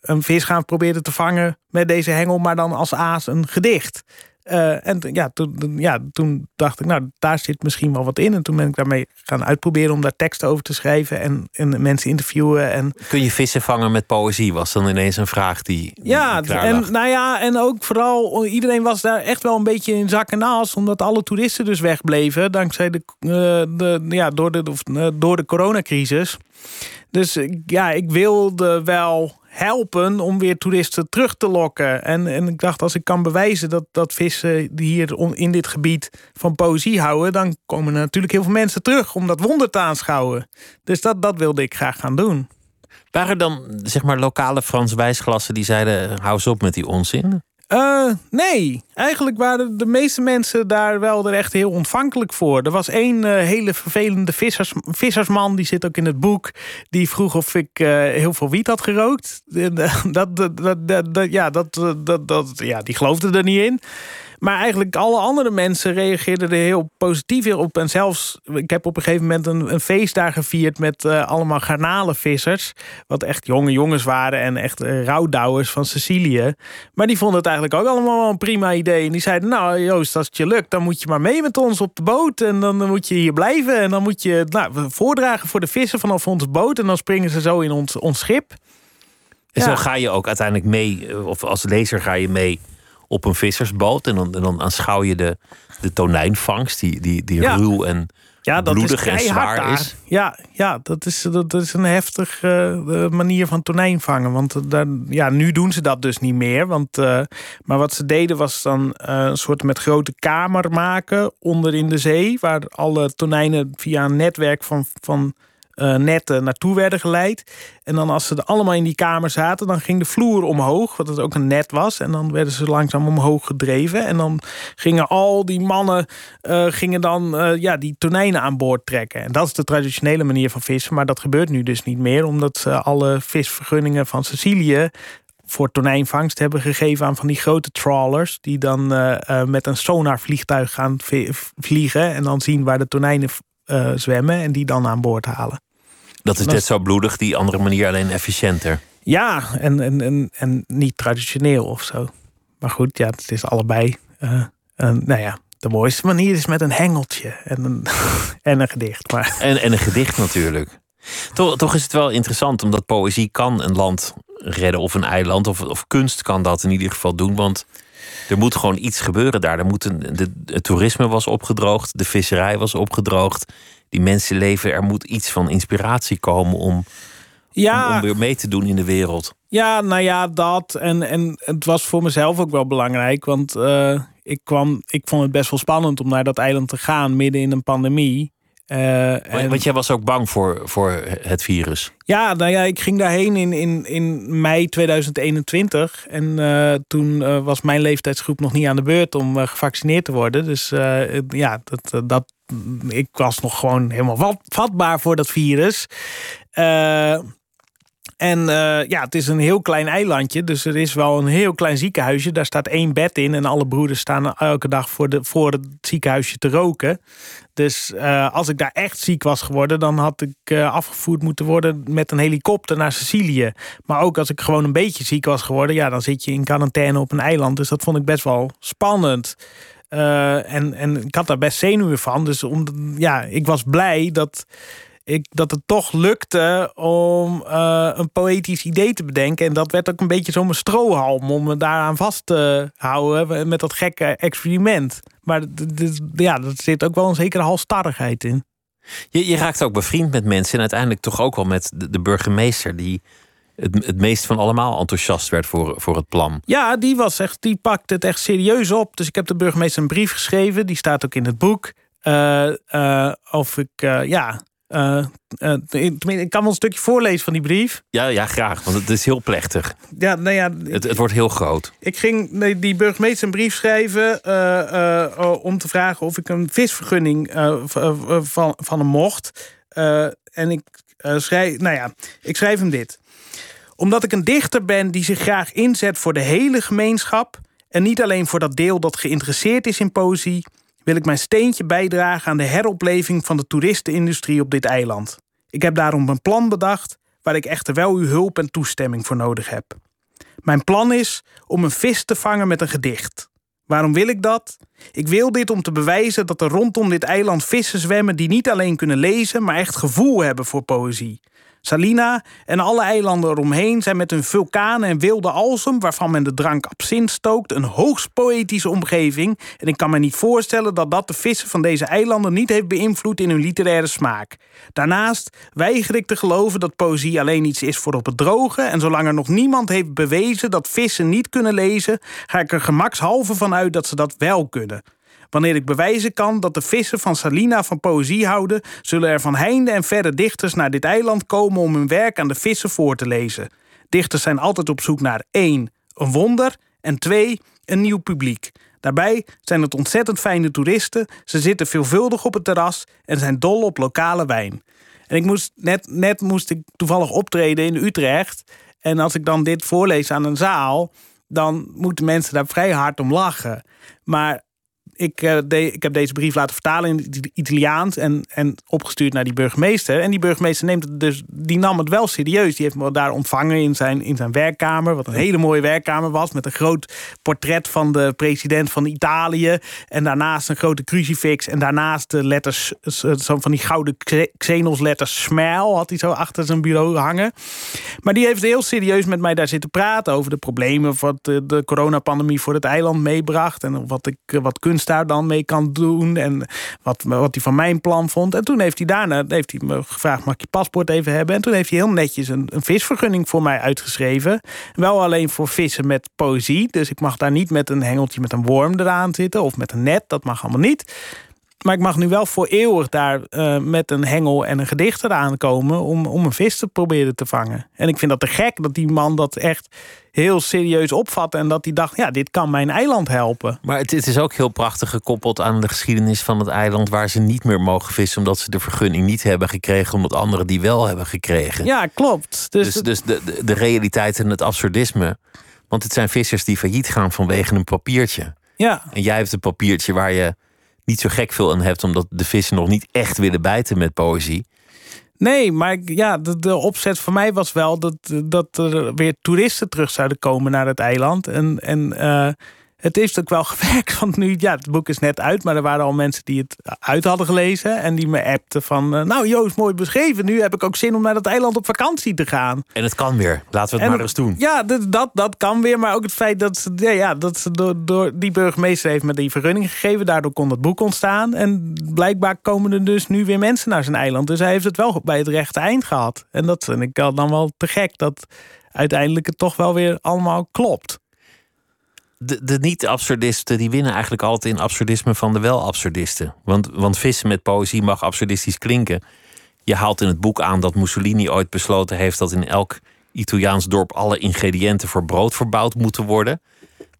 E: een vis gaan proberen te vangen met deze hengel. Maar dan als aas een gedicht. Uh, en ja toen, ja, toen dacht ik, nou, daar zit misschien wel wat in. En toen ben ik daarmee gaan uitproberen om daar teksten over te schrijven en, en mensen interviewen. En...
D: Kun je vissen vangen met poëzie? Was dan ineens een vraag die.
E: Ja, en, nou ja, en ook vooral, iedereen was daar echt wel een beetje in zak en as, omdat alle toeristen dus wegbleven. Dankzij de, uh, de ja, door de, uh, door de coronacrisis. Dus ja, ik wilde wel helpen om weer toeristen terug te lokken. En, en ik dacht, als ik kan bewijzen dat, dat vissen die hier in dit gebied van poëzie houden, dan komen er natuurlijk heel veel mensen terug om dat wonder te aanschouwen. Dus dat, dat wilde ik graag gaan doen.
D: Waren er dan zeg maar lokale Frans wijsklassen die zeiden: hou eens op met die onzin?
E: Uh, nee, eigenlijk waren de meeste mensen daar wel er echt heel ontvankelijk voor. Er was één uh, hele vervelende vissers, vissersman, die zit ook in het boek, die vroeg of ik uh, heel veel wiet had gerookt. Dat, dat, dat, dat, ja, dat, dat, dat, ja, die geloofde er niet in. Maar eigenlijk alle andere mensen reageerden er heel positief op. En zelfs, ik heb op een gegeven moment een, een feest daar gevierd met uh, allemaal garnalenvissers. Wat echt jonge jongens waren en echt uh, rouwdouwers van Sicilië. Maar die vonden het eigenlijk ook allemaal wel een prima idee. En die zeiden, nou Joost, als het je lukt, dan moet je maar mee met ons op de boot. En dan moet je hier blijven. En dan moet je nou, voordragen voor de vissen vanaf onze boot. En dan springen ze zo in ons, ons schip.
D: En zo ga je ook uiteindelijk mee, of als lezer ga je mee op een vissersboot. En dan, en dan aanschouw je de, de tonijnvangst, die, die, die ruw en ja, dat bloedig is en zwaar is.
E: Ja, ja dat, is, dat is een heftige uh, manier van tonijn vangen. Want uh, daar, ja, nu doen ze dat dus niet meer. Want, uh, maar wat ze deden was dan een soort met grote kamer maken onder in de zee. Waar alle tonijnen via een netwerk van, van uh, netten naartoe werden geleid. En dan als ze er allemaal in die kamer zaten, dan ging de vloer omhoog, wat het ook een net was. En dan werden ze langzaam omhoog gedreven. En dan gingen al die mannen uh, gingen dan ja, die tonijnen aan boord trekken. En dat is de traditionele manier van vissen. Maar dat gebeurt nu dus niet meer, omdat alle visvergunningen van Sicilië voor tonijnvangst hebben gegeven aan van die grote trawlers. Die dan met een sonarvliegtuig gaan vliegen. En dan zien waar de tonijnen zwemmen. En die dan aan boord halen.
D: Dat is net zo bloedig, die andere manier alleen efficiënter.
E: Ja, en, en, en, en niet traditioneel of zo. Maar goed, ja, het is allebei. Uh, nou ja, de mooiste manier is met een hengeltje en een, en een gedicht. Maar.
D: En, en een gedicht natuurlijk. Toch, toch is het wel interessant, omdat poëzie kan een land redden of een eiland. Of, of kunst kan dat in ieder geval doen. Want er moet gewoon iets gebeuren daar. Er moet een, de, het toerisme was opgedroogd, de visserij was opgedroogd die mensen leven, er moet iets van inspiratie komen om, ja. om, weer mee te doen in de wereld.
E: Ja, nou ja, dat. En, en het was voor mezelf ook wel belangrijk. Want uh, ik, kwam, ik vond het best wel spannend om naar dat eiland te gaan midden in een pandemie.
D: Uh, en... Want jij was ook bang voor, voor het virus.
E: Ja, nou ja, ik ging daarheen in, in, in mei 2021. En uh, toen uh, was mijn leeftijdsgroep nog niet aan de beurt om gevaccineerd te worden. Dus ja, dat, dat, ik was nog gewoon helemaal vatbaar voor dat virus. Uh, en uh, ja, het is een heel klein eilandje. Dus er is wel een heel klein ziekenhuisje. Daar staat één bed in. En alle broeders staan elke dag voor, de, voor het ziekenhuisje te roken. Dus uh, als ik daar echt ziek was geworden, dan had ik afgevoerd moeten worden met een helikopter naar Sicilië. Maar ook als ik gewoon een beetje ziek was geworden, ja, dan zit je in quarantaine op een eiland. Dus dat vond ik best wel spannend. Uh, en, en ik had daar best zenuwen van. Dus om, ja, ik was blij dat, ik, dat het toch lukte om uh, een poëtisch idee te bedenken. En dat werd ook een beetje zo'n strohalm om me daaraan vast te houden met dat gekke experiment. Maar ja, er zit ook wel een zekere halstarrigheid in.
D: Je, je raakt ook bevriend met mensen en uiteindelijk toch ook wel met de, de burgemeester die het, het meest van allemaal enthousiast werd voor, voor het plan.
E: Ja, die, was echt, die pakte het echt serieus op. Dus ik heb de burgemeester een brief geschreven. Die staat ook in het boek. Uh, uh, of ik, uh, ja, ik kan wel een stukje voorlezen van die brief.
D: Ja, ja, graag, want het is heel plechtig.
E: Ja, nou ja,
D: het, het wordt heel groot.
E: Ik ging nee, die burgemeester een brief schrijven om te vragen of ik een visvergunning van, van hem mocht. en ik schrijf, nou ja, ik schrijf hem dit omdat ik een dichter ben die zich graag inzet voor de hele gemeenschap en niet alleen voor dat deel dat geïnteresseerd is in poëzie, wil ik mijn steentje bijdragen aan de heropleving van de toeristenindustrie op dit eiland. Ik heb daarom een plan bedacht waar ik echter wel uw hulp en toestemming voor nodig heb. Mijn plan is om een vis te vangen met een gedicht. Waarom wil ik dat? Ik wil dit om te bewijzen dat er rondom dit eiland vissen zwemmen die niet alleen kunnen lezen, maar echt gevoel hebben voor poëzie. Salina en alle eilanden eromheen zijn met hun vulkanen en wilde alsem, waarvan men de drank absint stookt, een hoogst poëtische omgeving. En ik kan me niet voorstellen dat dat de vissen van deze eilanden niet heeft beïnvloed in hun literaire smaak. Daarnaast weiger ik te geloven dat poëzie alleen iets is voor op het droge. En zolang er nog niemand heeft bewezen dat vissen niet kunnen lezen, ga ik er gemakshalve van uit dat ze dat wel kunnen. Wanneer ik bewijzen kan dat de vissen van Salina van poëzie houden, zullen er van heinde en verre dichters naar dit eiland komen om hun werk aan de vissen voor te lezen. Dichters zijn altijd op zoek naar één, een wonder en twee, een nieuw publiek. Daarbij zijn het ontzettend fijne toeristen, ze zitten veelvuldig op het terras en zijn dol op lokale wijn. En ik moest net, net moest ik toevallig optreden in Utrecht. En als ik dan dit voorlees aan een zaal, dan moeten mensen daar vrij hard om lachen. Maar ik, uh, ik heb deze brief laten vertalen in het Italiaans en, en opgestuurd naar die burgemeester. En die burgemeester neemt het dus, die nam het wel serieus. Die heeft me daar ontvangen in zijn, in zijn werkkamer, wat een hele mooie werkkamer was, met een groot portret van de president van Italië. En daarnaast een grote crucifix. En daarnaast de letters, zo van die gouden Xenos letters smile had hij zo achter zijn bureau hangen. Maar die heeft heel serieus met mij daar zitten praten over de problemen wat de, de coronapandemie voor het eiland meebracht. En wat, ik, wat kunst daar dan mee kan doen. En wat, wat hij van mijn plan vond. En toen heeft hij daarna heeft hij me gevraagd: mag ik je paspoort even hebben? En toen heeft hij heel netjes een, een visvergunning voor mij uitgeschreven. Wel alleen voor vissen met poëzie. Dus ik mag daar niet met een hengeltje met een worm eraan zitten. Of met een net. Dat mag allemaal niet. Maar ik mag nu wel voor eeuwig daar uh, met een hengel en een gedicht eraan komen om, om een vis te proberen te vangen. En ik vind dat te gek dat die man dat echt heel serieus opvat en dat hij dacht, ja, dit kan mijn eiland helpen.
D: Maar het, het, is ook heel prachtig gekoppeld aan de geschiedenis van het eiland waar ze niet meer mogen vissen omdat ze de vergunning niet hebben gekregen, omdat anderen die wel hebben gekregen.
E: Ja, klopt.
D: Dus, dus, dus de, de, de realiteit en het absurdisme. Want het zijn vissers die failliet gaan vanwege een papiertje.
E: Ja.
D: En jij hebt een papiertje waar je niet zo gek veel aan hebt, omdat de vissen nog niet echt willen bijten met poëzie.
E: Nee, maar ja, de, de, opzet voor mij was wel dat, dat er weer toeristen terug zouden komen naar het eiland. En, en uh, het heeft ook wel gewerkt. Want nu, ja, het boek is net uit, maar er waren al mensen die het uit hadden gelezen. En die me appten van, uh, nou Joost, mooi beschreven. Nu heb ik ook zin om naar dat eiland op vakantie te gaan.
D: En het kan weer. Laten we het en, maar eens doen.
E: Ja, dat, dat, dat kan weer. Maar ook het feit dat ze, ja, ja, dat ze door, door die burgemeester heeft met die vergunning gegeven. Daardoor kon het boek ontstaan. En blijkbaar komen er dus nu weer mensen naar zijn eiland. Dus hij heeft het wel bij het rechte eind gehad. En dat vind ik dan wel te gek dat uiteindelijk het toch wel weer allemaal klopt
D: de, de niet-absurdisten die winnen eigenlijk altijd in absurdisme van de wel-absurdisten. Want, want vissen met poëzie mag absurdistisch klinken. Je haalt in het boek aan dat Mussolini ooit besloten heeft dat in elk Italiaans dorp alle ingrediënten voor brood verbouwd moeten worden.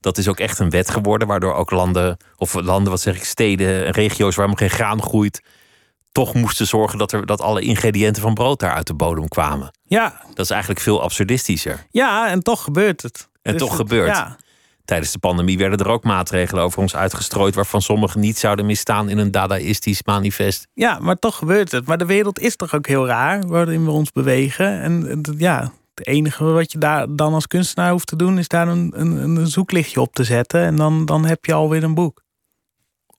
D: Dat is ook echt een wet geworden, waardoor ook landen, of landen, wat zeg ik, steden en regio's waar geen graan groeit, toch moesten zorgen dat, er, dat alle ingrediënten van brood daar uit de bodem kwamen.
E: Ja.
D: Dat is eigenlijk veel absurdistischer.
E: Ja, en toch gebeurt het.
D: En dus toch gebeurt.
E: Ja.
D: Tijdens de pandemie werden er ook maatregelen over ons uitgestrooid, waarvan sommige niet zouden misstaan in een dadaïstisch manifest.
E: Ja, maar toch gebeurt het. Maar de wereld is toch ook heel raar waarin we ons bewegen. En ja, het enige wat je daar dan als kunstenaar hoeft te doen, is daar een, een, een zoeklichtje op te zetten. En dan, dan heb je alweer een boek.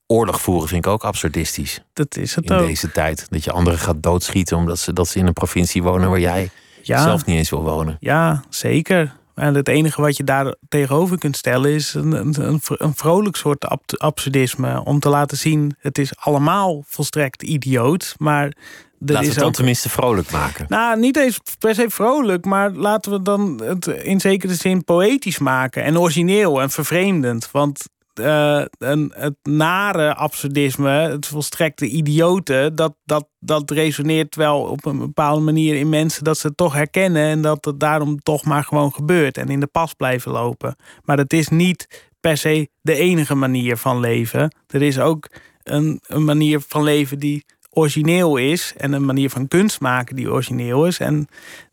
D: Oorlog voeren vind ik ook absurdistisch.
E: Dat is het
D: in
E: ook.
D: deze tijd. Dat je anderen gaat doodschieten omdat ze, dat ze in een provincie wonen waar jij zelf niet eens wil wonen.
E: Ja, zeker. En het enige wat je daar tegenover kunt stellen is een, een, een vrolijk soort absurdisme. Om te laten zien, het is allemaal volstrekt idioot. Maar
D: Laten we het dan tenminste vrolijk maken.
E: Nou, niet eens per se vrolijk, maar laten we dan het in zekere zin poëtisch maken. En origineel en vervreemdend. Want een, het nare absurdisme, het volstrekte idioten, dat, dat, dat resoneert wel op een bepaalde manier in mensen dat ze het toch herkennen en dat het daarom toch maar gewoon gebeurt en in de pas blijven lopen. Maar het is niet per se de enige manier van leven. Er is ook een, een manier van leven die origineel is en een manier van kunst maken die origineel is. En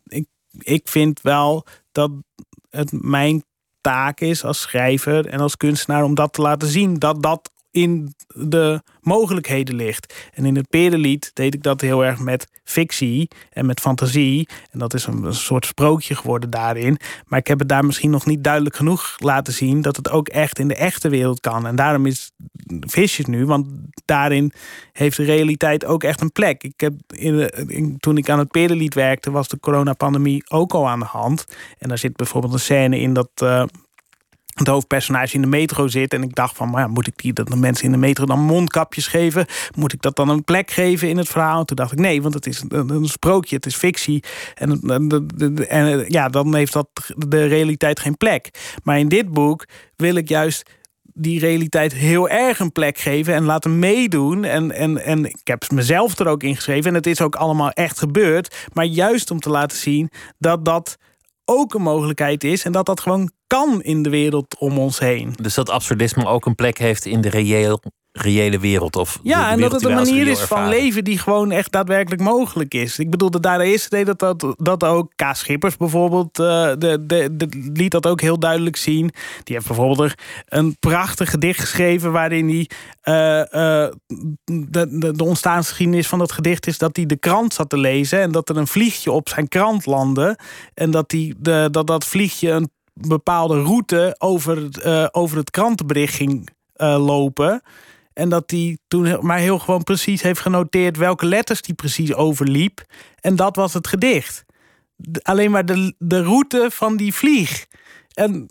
E: ik, ik vind wel dat het mijn taak is als schrijver en als kunstenaar om dat te laten zien. Dat dat in de mogelijkheden ligt. En in het Perenlied deed ik dat heel erg met fictie en met fantasie. En dat is een, soort sprookje geworden daarin. Maar ik heb het daar misschien nog niet duidelijk genoeg laten zien dat het ook echt in de echte wereld kan. En daarom is visjes nu. Want daarin heeft de realiteit ook echt een plek. Ik heb in, toen ik aan het Perenlied werkte, was de coronapandemie ook al aan de hand. En daar zit bijvoorbeeld een scène in dat het hoofdpersonage in de metro zit. En ik dacht van, maar ja, moet ik die dat de mensen in de metro dan mondkapjes geven? Moet ik dat dan een plek geven in het verhaal? toen dacht ik, nee, want het is een, sprookje, het is fictie. En, en, en, ja, dan heeft dat de realiteit geen plek. Maar in dit boek wil ik juist die realiteit heel erg een plek geven en laten meedoen. En, en, en ik heb mezelf er ook in geschreven. En het is ook allemaal echt gebeurd. Maar juist om te laten zien dat dat ook een mogelijkheid is. En dat dat gewoon kan in de wereld om ons heen.
D: Dus dat absurdisme ook een plek heeft in de reëel, reële wereld. Of
E: ja, en dat het een manier is van leven die gewoon echt daadwerkelijk mogelijk is. Ik bedoel, daar is het dat, dat, dat ook K. Schippers bijvoorbeeld, uh, de, de, de, liet dat ook heel duidelijk zien. Die heeft bijvoorbeeld een prachtig gedicht geschreven waarin hij uh, uh, de, de, de ontstaansgeschiedenis van dat gedicht is dat hij de krant zat te lezen en dat er een vliegje op zijn krant landde. En dat die, de, dat, dat vliegje een bepaalde route over, uh, over het krantenbericht ging uh, lopen. En dat hij toen maar heel gewoon precies heeft genoteerd welke letters die precies overliep. En dat was het gedicht. Alleen maar de, de route van die vlieg. En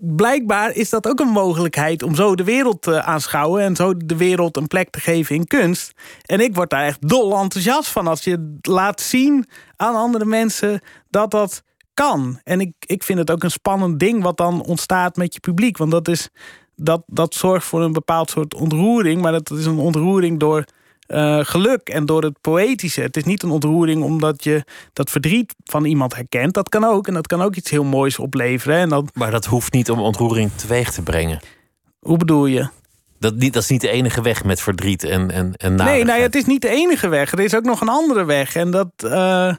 E: blijkbaar is dat ook een mogelijkheid om zo de wereld te aanschouwen en zo de wereld een plek te geven in kunst. En ik word daar echt dol enthousiast van als je laat zien aan andere mensen dat dat kan. En ik, ik vind het ook een spannend ding wat dan ontstaat met je publiek. Want dat, is, dat, dat zorgt voor een bepaald soort ontroering. Maar dat is een ontroering door uh, geluk en door het poëtische. Het is niet een ontroering omdat je dat verdriet van iemand herkent. Dat kan ook. En dat kan ook iets heel moois opleveren. En dat...
D: Maar dat hoeft niet om ontroering teweeg te brengen.
E: Hoe bedoel je?
D: Dat, niet, dat is niet de enige weg met verdriet en, en, en Nee,
E: nou ja, het is niet de enige weg. Er is ook nog een andere weg. En dat... Uh,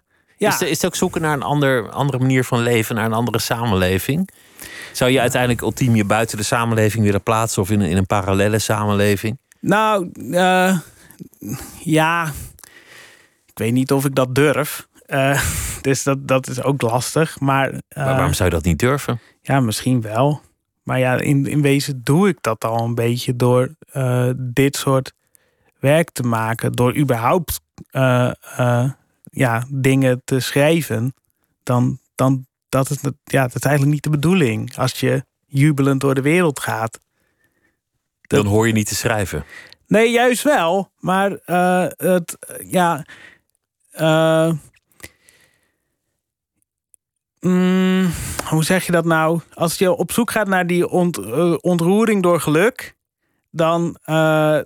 E: ja.
D: Is, is het ook zoeken naar een ander, andere manier van leven, naar een andere samenleving? Zou je uiteindelijk ultiem je buiten de samenleving willen plaatsen of in een, in een parallele samenleving?
E: Nou, uh, ja. Ik weet niet of ik dat durf. Uh, dus dat, dat is ook lastig. Maar, uh,
D: maar, waarom zou je dat niet durven?
E: Ja, misschien wel. Maar ja, in, in wezen doe ik dat al een beetje door dit soort werk te maken. Door überhaupt ja, dingen te schrijven, dan, dan dat is, ja, dat is eigenlijk niet de bedoeling. Als je jubelend door de wereld gaat.
D: Dan hoor je niet te schrijven.
E: Nee, juist wel. Maar uh, het, ja. Uh, mm, hoe zeg je dat nou? Als je op zoek gaat naar die ont, uh, ontroering door geluk, dan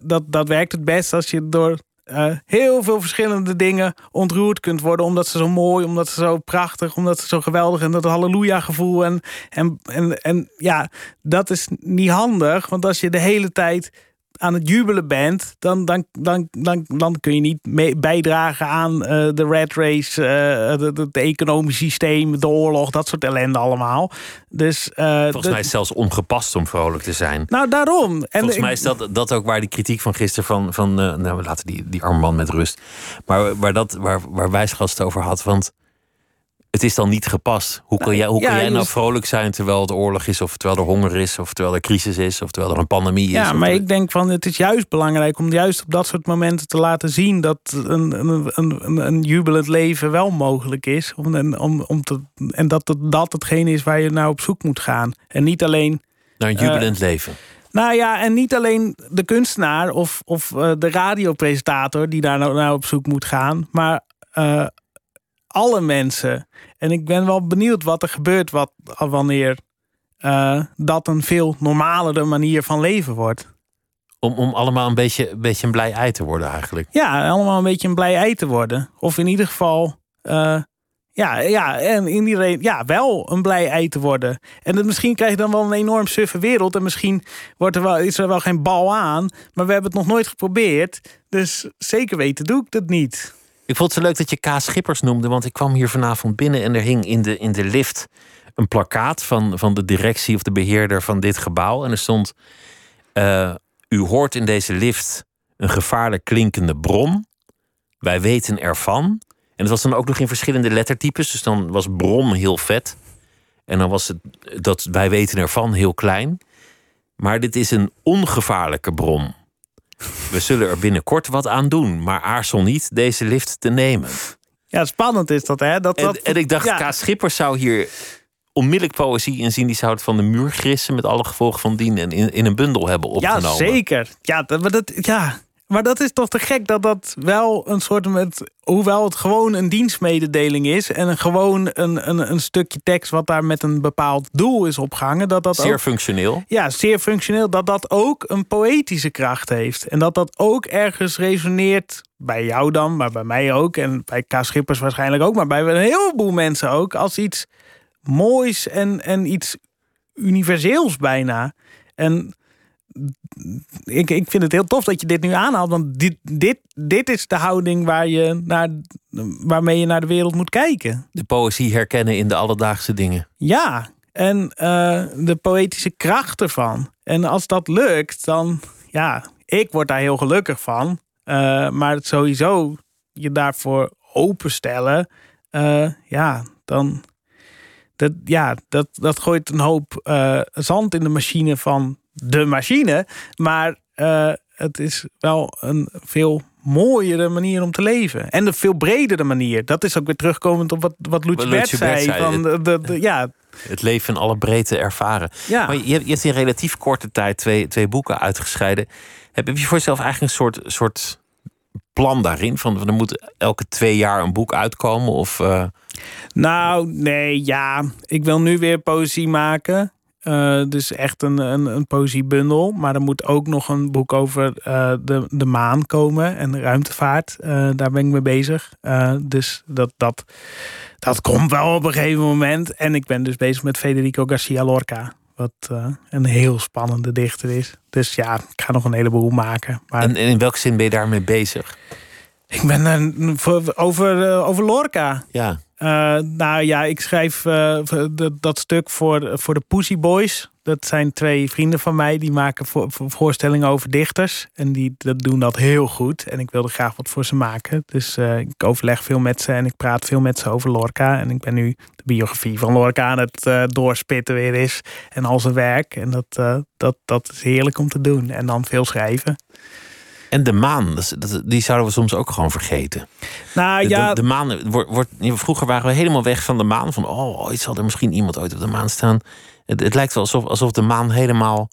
E: dat, dat werkt het best als je door uh, heel veel verschillende dingen ontroerd kunt worden. Omdat ze zo mooi, omdat ze zo prachtig, omdat ze zo geweldig en dat halleluja gevoel. En, en, en, en ja, dat is niet handig. Want als je de hele tijd aan het jubelen bent, dan, dan, dan, dan, dan kun je niet mee bijdragen aan uh, de red race, uh, het economisch systeem, de oorlog, dat soort ellende allemaal. Dus,
D: uh, Volgens mij is het zelfs ongepast om vrolijk te zijn.
E: Nou, daarom.
D: En Volgens mij is dat, dat ook waar die kritiek van gisteren van, van nou, we laten die, die arme man met rust. Maar waar, dat, waar, waar Wijsgast het over had, want het is dan niet gepast. Hoe kan jij, hoe kan jij nou vrolijk zijn terwijl het oorlog is, of terwijl er honger is, of terwijl er crisis is, of terwijl er een pandemie is?
E: Ja, maar ik denk van het is juist belangrijk om juist op dat soort momenten te laten zien dat een, een, een, een jubelend leven wel mogelijk is. Om, en, om, om te, en dat het, dat hetgene is waar je naar op zoek moet gaan. En niet alleen.
D: Naar een jubelend uh, leven.
E: Nou ja, en niet alleen de kunstenaar of, of uh, de radiopresentator die daar nou, nou op zoek moet gaan, maar uh, alle mensen. En ik ben wel benieuwd wat er gebeurt wat, wanneer uh, dat een veel normalere manier van leven wordt.
D: Om, om allemaal een beetje, een beetje een blij ei te worden eigenlijk.
E: Ja, allemaal een beetje een blij ei te worden. Of in ieder geval, uh, ja, ja, en in iedereen, ja, wel een blij ei te worden. En het, misschien krijg je dan wel een enorm suffe wereld. En misschien wordt er wel, is er wel geen bal aan. Maar we hebben het nog nooit geprobeerd. Dus zeker weten doe ik dat niet.
D: Ik vond het zo leuk dat je K. Schippers noemde, want ik kwam hier vanavond binnen en er hing in de, in de lift een plakkaat van, van de directie of de beheerder van dit gebouw. En er stond: uh, U hoort in deze lift een gevaarlijk klinkende bron. Wij weten ervan. En het was dan ook nog in verschillende lettertypes. Dus dan was bron heel vet. En dan was het dat wij weten ervan heel klein. Maar dit is een ongevaarlijke bron. We zullen er binnenkort wat aan doen, maar aarzel niet deze lift te nemen.
E: Ja, spannend is dat, hè? Dat,
D: En,
E: dat,
D: en ik dacht,
E: ja.
D: K. Schippers zou hier onmiddellijk poëzie in zien. Die zou het van de muur grissen met alle gevolgen van dien en in, in een bundel hebben opgenomen.
E: Ja, zeker. Ja, dat, ja, maar dat is toch te gek dat dat wel een soort met. Hoewel het gewoon een dienstmededeling is. en een, gewoon een, een, een stukje tekst wat daar met een bepaald doel is opgehangen. Dat dat
D: Zeer
E: ook,
D: functioneel.
E: ja, zeer functioneel. Dat dat ook een poëtische kracht heeft. En dat dat ook ergens resoneert. Bij jou dan, maar bij mij ook. En bij K. Schippers waarschijnlijk ook. Maar bij een heleboel mensen ook. Als iets moois en, en iets universeels bijna. En ik, ik vind het heel tof dat je dit nu aanhaalt. Want dit, dit, dit is de houding waar je naar, waarmee je naar de wereld moet kijken.
D: De poëzie herkennen in de alledaagse dingen.
E: Ja, en eh, de poëtische kracht ervan. En als dat lukt, dan ja, ik word daar heel gelukkig van. Eh, maar het sowieso je daarvoor openstellen, eh, ja, dan. Dat, ja, dat, dat gooit een hoop zand in de machine van de machine. Maar eh, het is wel een veel mooiere manier om te leven. En een veel bredere manier. Dat is ook weer terugkomend op wat, wat
D: Wat
E: Bert zei.
D: zei.
E: Van de, de, de- ja,
D: Het leven in alle breedte ervaren.
E: Ja.
D: Maar je hebt, je hebt in relatief korte tijd twee, twee boeken uitgescheiden. Heb je voor jezelf eigenlijk een soort, soort plan daarin? Van er moet elke twee jaar een boek uitkomen? Of, eh,
E: Nou, nee, ja. Ik wil nu weer poëzie maken. Eh, dus echt een, een, een poëziebundel. Maar er moet ook nog een boek over eh, de, de maan komen en de ruimtevaart. Eh, daar ben ik mee bezig. Dus dat, dat, dat komt wel op een gegeven moment. En ik ben dus bezig met Federico Garcia Lorca. Wat een heel spannende dichter is. Dus ja, ik ga nog een heleboel maken. Maar
D: en, en in welke zin ben je daarmee bezig?
E: ik ben er over, over Lorca.
D: Ja,
E: nou ja, ik schrijf eh, dat, dat stuk voor, voor de Pussy Boys. Dat zijn twee vrienden van mij die maken voor, voor- voorstellingen over dichters. En die dat doen dat heel goed. En ik wilde graag wat voor ze maken. Dus eh, ik overleg veel met ze en ik praat veel met ze over Lorca. En ik ben nu de biografie van Lorca aan het eh, doorspitten weer is. En al zijn werk. En dat, eh, dat, dat is heerlijk om te doen. En dan veel schrijven.
D: En de maan, die zouden we soms ook gewoon vergeten.
E: Nou
D: De,
E: ja,
D: de, de maan wordt, wordt, vroeger waren we helemaal weg van de maan. Van, oh, ooit zal er misschien iemand ooit op de maan staan. Het, het lijkt wel alsof, alsof de maan helemaal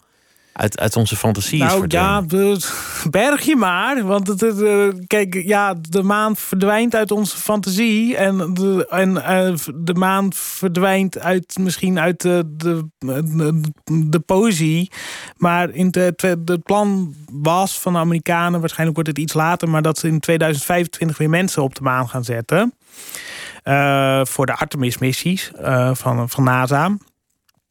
D: uit, uit onze fantasie is
E: Nou
D: verdwenen.
E: ja, berg je maar. Want het, het, eh, kijk, ja, de maan verdwijnt uit onze fantasie. En de, en, eh, de maan verdwijnt uit, misschien uit de, de, de, de poëzie. Maar in de, het plan was van de Amerikanen, waarschijnlijk wordt het iets later, maar dat ze in 2025 weer mensen op de maan gaan zetten. Eh, voor de Artemis-missies eh, van, van NASA.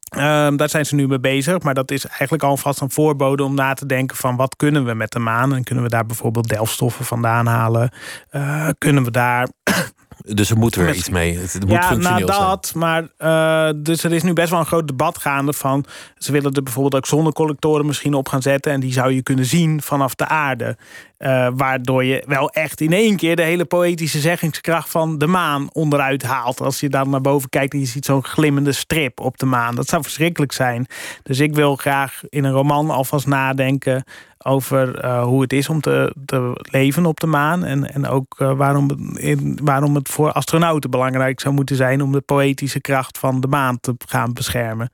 E: Ehm, daar zijn ze nu mee bezig, maar dat is eigenlijk alvast een voorbode om na te denken van wat kunnen we met de maan en kunnen we daar bijvoorbeeld delfstoffen vandaan halen? Eh, kunnen we daar
D: Dus er moet weer iets mee. Het, moet
E: ja, nou
D: functioneel zijn.
E: dat, maar eh, dus er is nu best wel een groot debat gaande van ze willen er bijvoorbeeld ook zonnecollectoren misschien op gaan zetten en die zou je kunnen zien vanaf de aarde. Eh, waardoor je wel echt in één keer de hele poëtische zeggingskracht van de maan onderuit haalt. Als je dan naar boven kijkt en je ziet zo'n glimmende strip op de maan. Dat zou verschrikkelijk zijn. Dus ik wil graag in een roman alvast nadenken over eh, hoe het is om te, te leven op de maan. En, en ook eh, waarom, in, waarom het voor astronauten belangrijk zou moeten zijn om de poëtische kracht van de maan te gaan beschermen.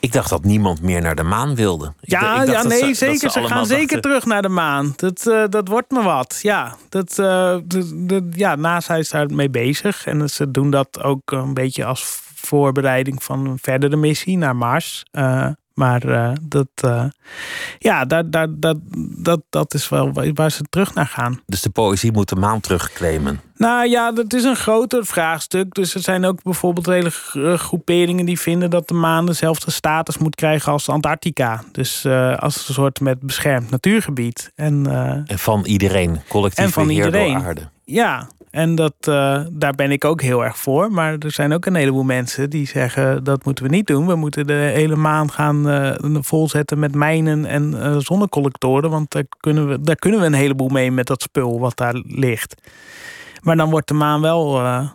D: Ik dacht dat niemand meer naar de maan wilde. Ik
E: Ja,
D: ik dacht
E: ja
D: dat
E: nee,
D: ze- dat
E: zeker. Ze, gaan zeker terug naar de maan. Dat, eh, dat wordt me wat. Ja, dat, de, de, ja, NASA is daar mee bezig. En ze doen dat ook een beetje als voorbereiding van een verdere missie naar Mars. Maar eh, dat, eh, ja, daar, daar, dat, dat, dat is wel waar ze terug naar gaan.
D: Dus de poëzie moet de maan terugclaimen.
E: Nou ja, dat is een groter vraagstuk. Dus er zijn ook bijvoorbeeld hele eh, groeperingen die vinden dat de maan dezelfde status moet krijgen als Antarctica. Dus eh, als een soort met beschermd natuurgebied. En eh,
D: En van iedereen, collectief
E: En van iedereen.
D: aarde.
E: ja, en dat, daar ben ik ook heel erg voor. Maar er zijn ook een heleboel mensen die zeggen dat moeten we niet doen. We moeten de hele maan gaan eh, volzetten met mijnen en zonnecollectoren. Want daar kunnen, we, daar kunnen we een heleboel mee met dat spul wat daar ligt. Maar dan wordt de maan wel eh,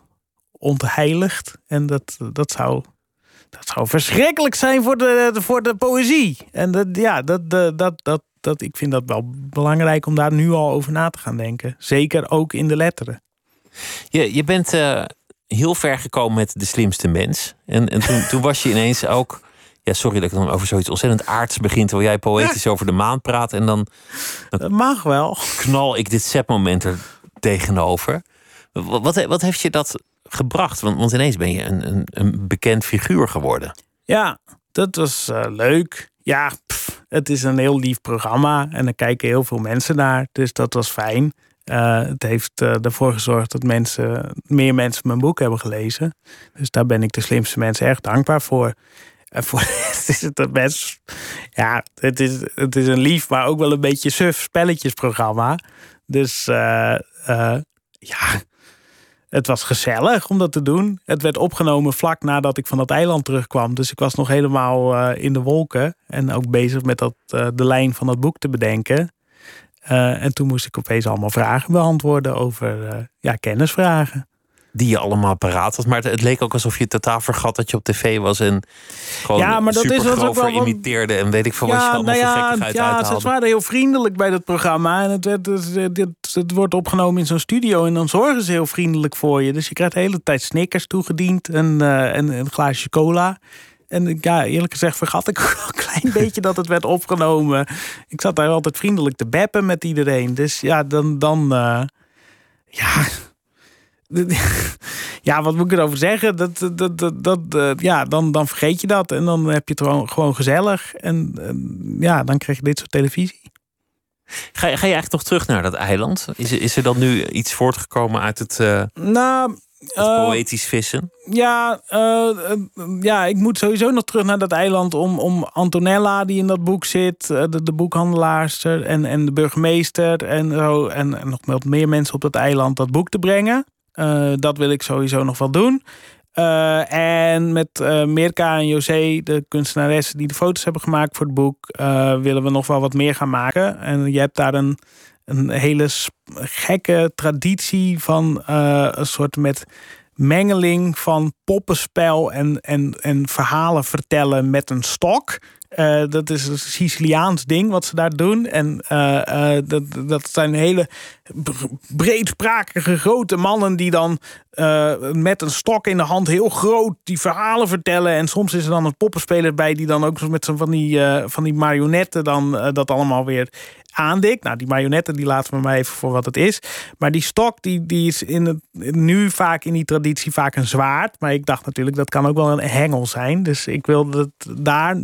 E: ontheiligd. En dat, dat, zou, dat zou verschrikkelijk zijn voor de, voor de poëzie. En dat, ja, dat, dat, dat, dat, dat, ik vind dat wel belangrijk om daar nu al over na te gaan denken. Zeker ook in de letteren.
D: Je, je bent uh, heel ver gekomen met de slimste mens. En, en toen, toen was je ineens ook. Ja, sorry dat ik dan over zoiets ontzettend aards begin. Terwijl jij poëtisch over de maan praat. En dan,
E: dan. Dat mag wel.
D: Knal ik dit setmoment er tegenover. Wat, wat, heeft je dat gebracht? Want, want ineens ben je een, een, een bekend figuur geworden.
E: Ja, dat was uh, leuk. Ja, het is een heel lief programma en er kijken heel veel mensen naar. Dus dat was fijn. Uh, het heeft uh, ervoor gezorgd dat mensen, meer mensen mijn boek hebben gelezen. Dus daar ben ik de slimste mensen erg dankbaar voor. En voor het is het best. Ja, het is, het is een lief, maar ook wel een beetje suf spelletjesprogramma. Dus ja, het was gezellig om dat te doen. Het werd opgenomen vlak nadat ik van dat eiland terugkwam. Dus ik was nog helemaal uh, in de wolken. En ook bezig met dat, uh, de lijn van dat boek te bedenken. Uh, en toen moest ik opeens allemaal vragen beantwoorden over ja, kennisvragen
D: die je allemaal paraat had. Maar het, leek ook alsof je totaal vergat dat je op tv was en gewoon ja, maar dat is ook wel imiteerde en weet ik veel ja, wat je allemaal nou ja, voor Ja,
E: ze waren heel vriendelijk bij dat programma en het, werd, het, het, het wordt opgenomen in zo'n studio en dan zorgen ze heel vriendelijk voor je. Dus je krijgt de hele tijd snickers toegediend en, uh, en een glaasje cola. En ja, eerlijk gezegd vergat ik ook een klein beetje dat het werd opgenomen. Ik zat daar altijd vriendelijk te beppen met iedereen. Dus ja, dan, dan uh, ja, ja, wat moet ik erover zeggen? Dat, dat, dat, dat, uh, ja, dan, dan vergeet je dat. En dan heb je het gewoon, gewoon gezellig. En ja, dan krijg je dit soort televisie.
D: Ga, ga je eigenlijk nog terug naar dat eiland? Is, is er dan nu iets voortgekomen uit het, uh,
E: nou,
D: het poëtisch vissen?
E: Ja, ja, ik moet sowieso nog terug naar dat eiland om, om Antonella, die in dat boek zit, de, de boekhandelaarster en, en de burgemeester en, zo, en, en nog wat meer mensen op dat eiland dat boek te brengen. Uh, dat wil ik sowieso nog wel doen. Uh, en met uh, Mirka en José, de kunstenaressen die de foto's hebben gemaakt voor het boek, willen we nog wel wat meer gaan maken. En je hebt daar een, een hele gekke traditie van een soort met mengeling van poppenspel en, en, en verhalen vertellen met een stok. Uh, dat is een Siciliaans ding wat ze daar doen. En uh, uh, dat, dat zijn hele breedsprakige grote mannen die dan met een stok in de hand heel groot die verhalen vertellen. En soms is er dan een poppenspeler bij die dan ook met zo'n van die, van die marionetten dan dat allemaal weer aandik. Nou, die marionetten die laten we maar even voor wat het is. Maar die stok die, die is in het, nu vaak in die traditie vaak een zwaard. Maar ik dacht natuurlijk dat kan ook wel een hengel zijn. Dus ik wilde daar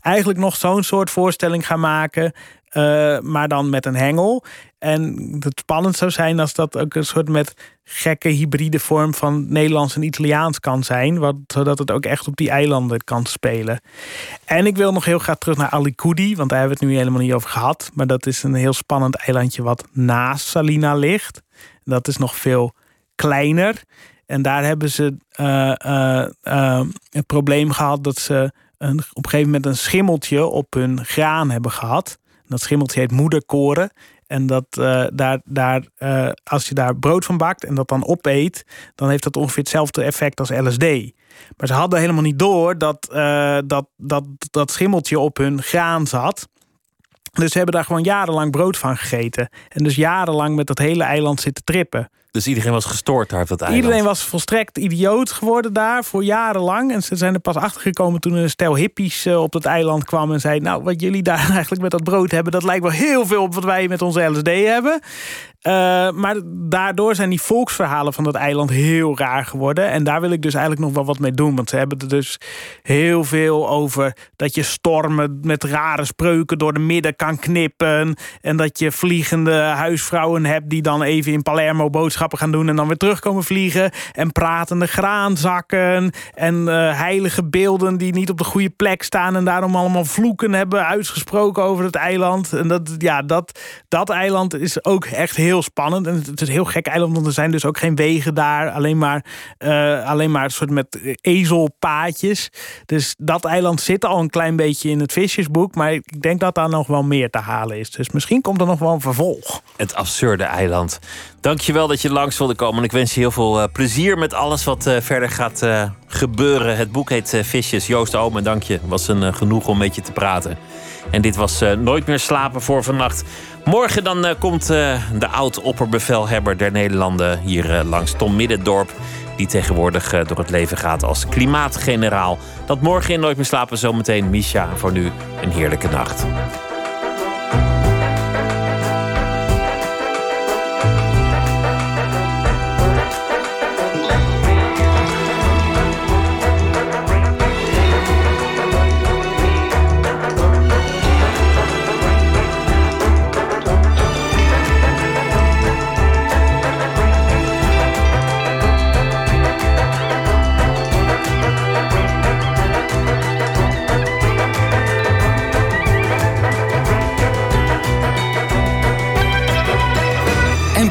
E: eigenlijk nog zo'n soort voorstelling gaan maken. Uh, maar dan met een hengel. En het spannend zou zijn als dat ook een soort met gekke hybride vorm van Nederlands en Italiaans kan zijn. Wat, zodat het ook echt op die eilanden kan spelen. En ik wil nog heel graag terug naar Alicudi, want daar hebben we het nu helemaal niet over gehad. Maar dat is een heel spannend eilandje wat naast Salina ligt. Dat is nog veel kleiner. En daar hebben ze uh, het probleem gehad dat ze een, op een gegeven moment een schimmeltje op hun graan hebben gehad. Dat schimmeltje heet moederkoren. En dat, uh, daar, daar, uh, als je daar brood van bakt en dat dan opeet, dan heeft dat ongeveer hetzelfde effect als LSD. Maar ze hadden helemaal niet door dat uh, dat, dat, dat schimmeltje op hun graan zat. Dus ze hebben daar gewoon jarenlang brood van gegeten. En dus jarenlang met dat hele eiland zitten trippen.
D: Dus iedereen was gestoord daar op dat eiland?
E: Iedereen was volstrekt idioot geworden daar voor jarenlang. En ze zijn er pas achtergekomen toen een stel hippies eh, op dat eiland kwam... en zei, nou, wat jullie daar eigenlijk met dat brood hebben... dat lijkt wel heel veel op wat wij met onze LSD hebben. Uh, maar daardoor zijn die volksverhalen van dat eiland heel raar geworden. En daar wil ik dus eigenlijk nog wel wat mee doen. Want ze hebben er dus heel veel over dat je stormen met rare spreuken door de midden kan knippen. En dat je vliegende huisvrouwen hebt die dan even in Palermo boodschappen gaan doen en dan weer terugkomen vliegen. En pratende graanzakken. En uh, heilige beelden die niet op de goede plek staan en daarom allemaal vloeken hebben uitgesproken over het eiland. En dat, ja, dat, dat eiland is ook echt heel heel spannend. En het is heel gek eiland, want er zijn dus ook geen wegen daar. Alleen maar, uh, alleen maar een soort met ezelpaadjes. Dus dat eiland zit al een klein beetje in het visjesboek. Maar ik denk dat daar nog wel meer te halen is. Dus misschien komt er nog wel een vervolg.
D: Het absurde eiland. Dankjewel dat je langs wilde komen. En ik wens je heel veel uh, plezier met alles wat uh, verder gaat gebeuren. Het boek heet Visjes. Joost Omen, dank je. Was een genoeg om met je te praten. En dit was Nooit meer slapen voor vannacht. Morgen dan komt de oud-opperbevelhebber der Nederlanden hier langs Tom Middendorp die tegenwoordig door het leven gaat als klimaatgeneraal. Dat morgen in Nooit meer slapen zometeen Misha. Voor nu een heerlijke nacht.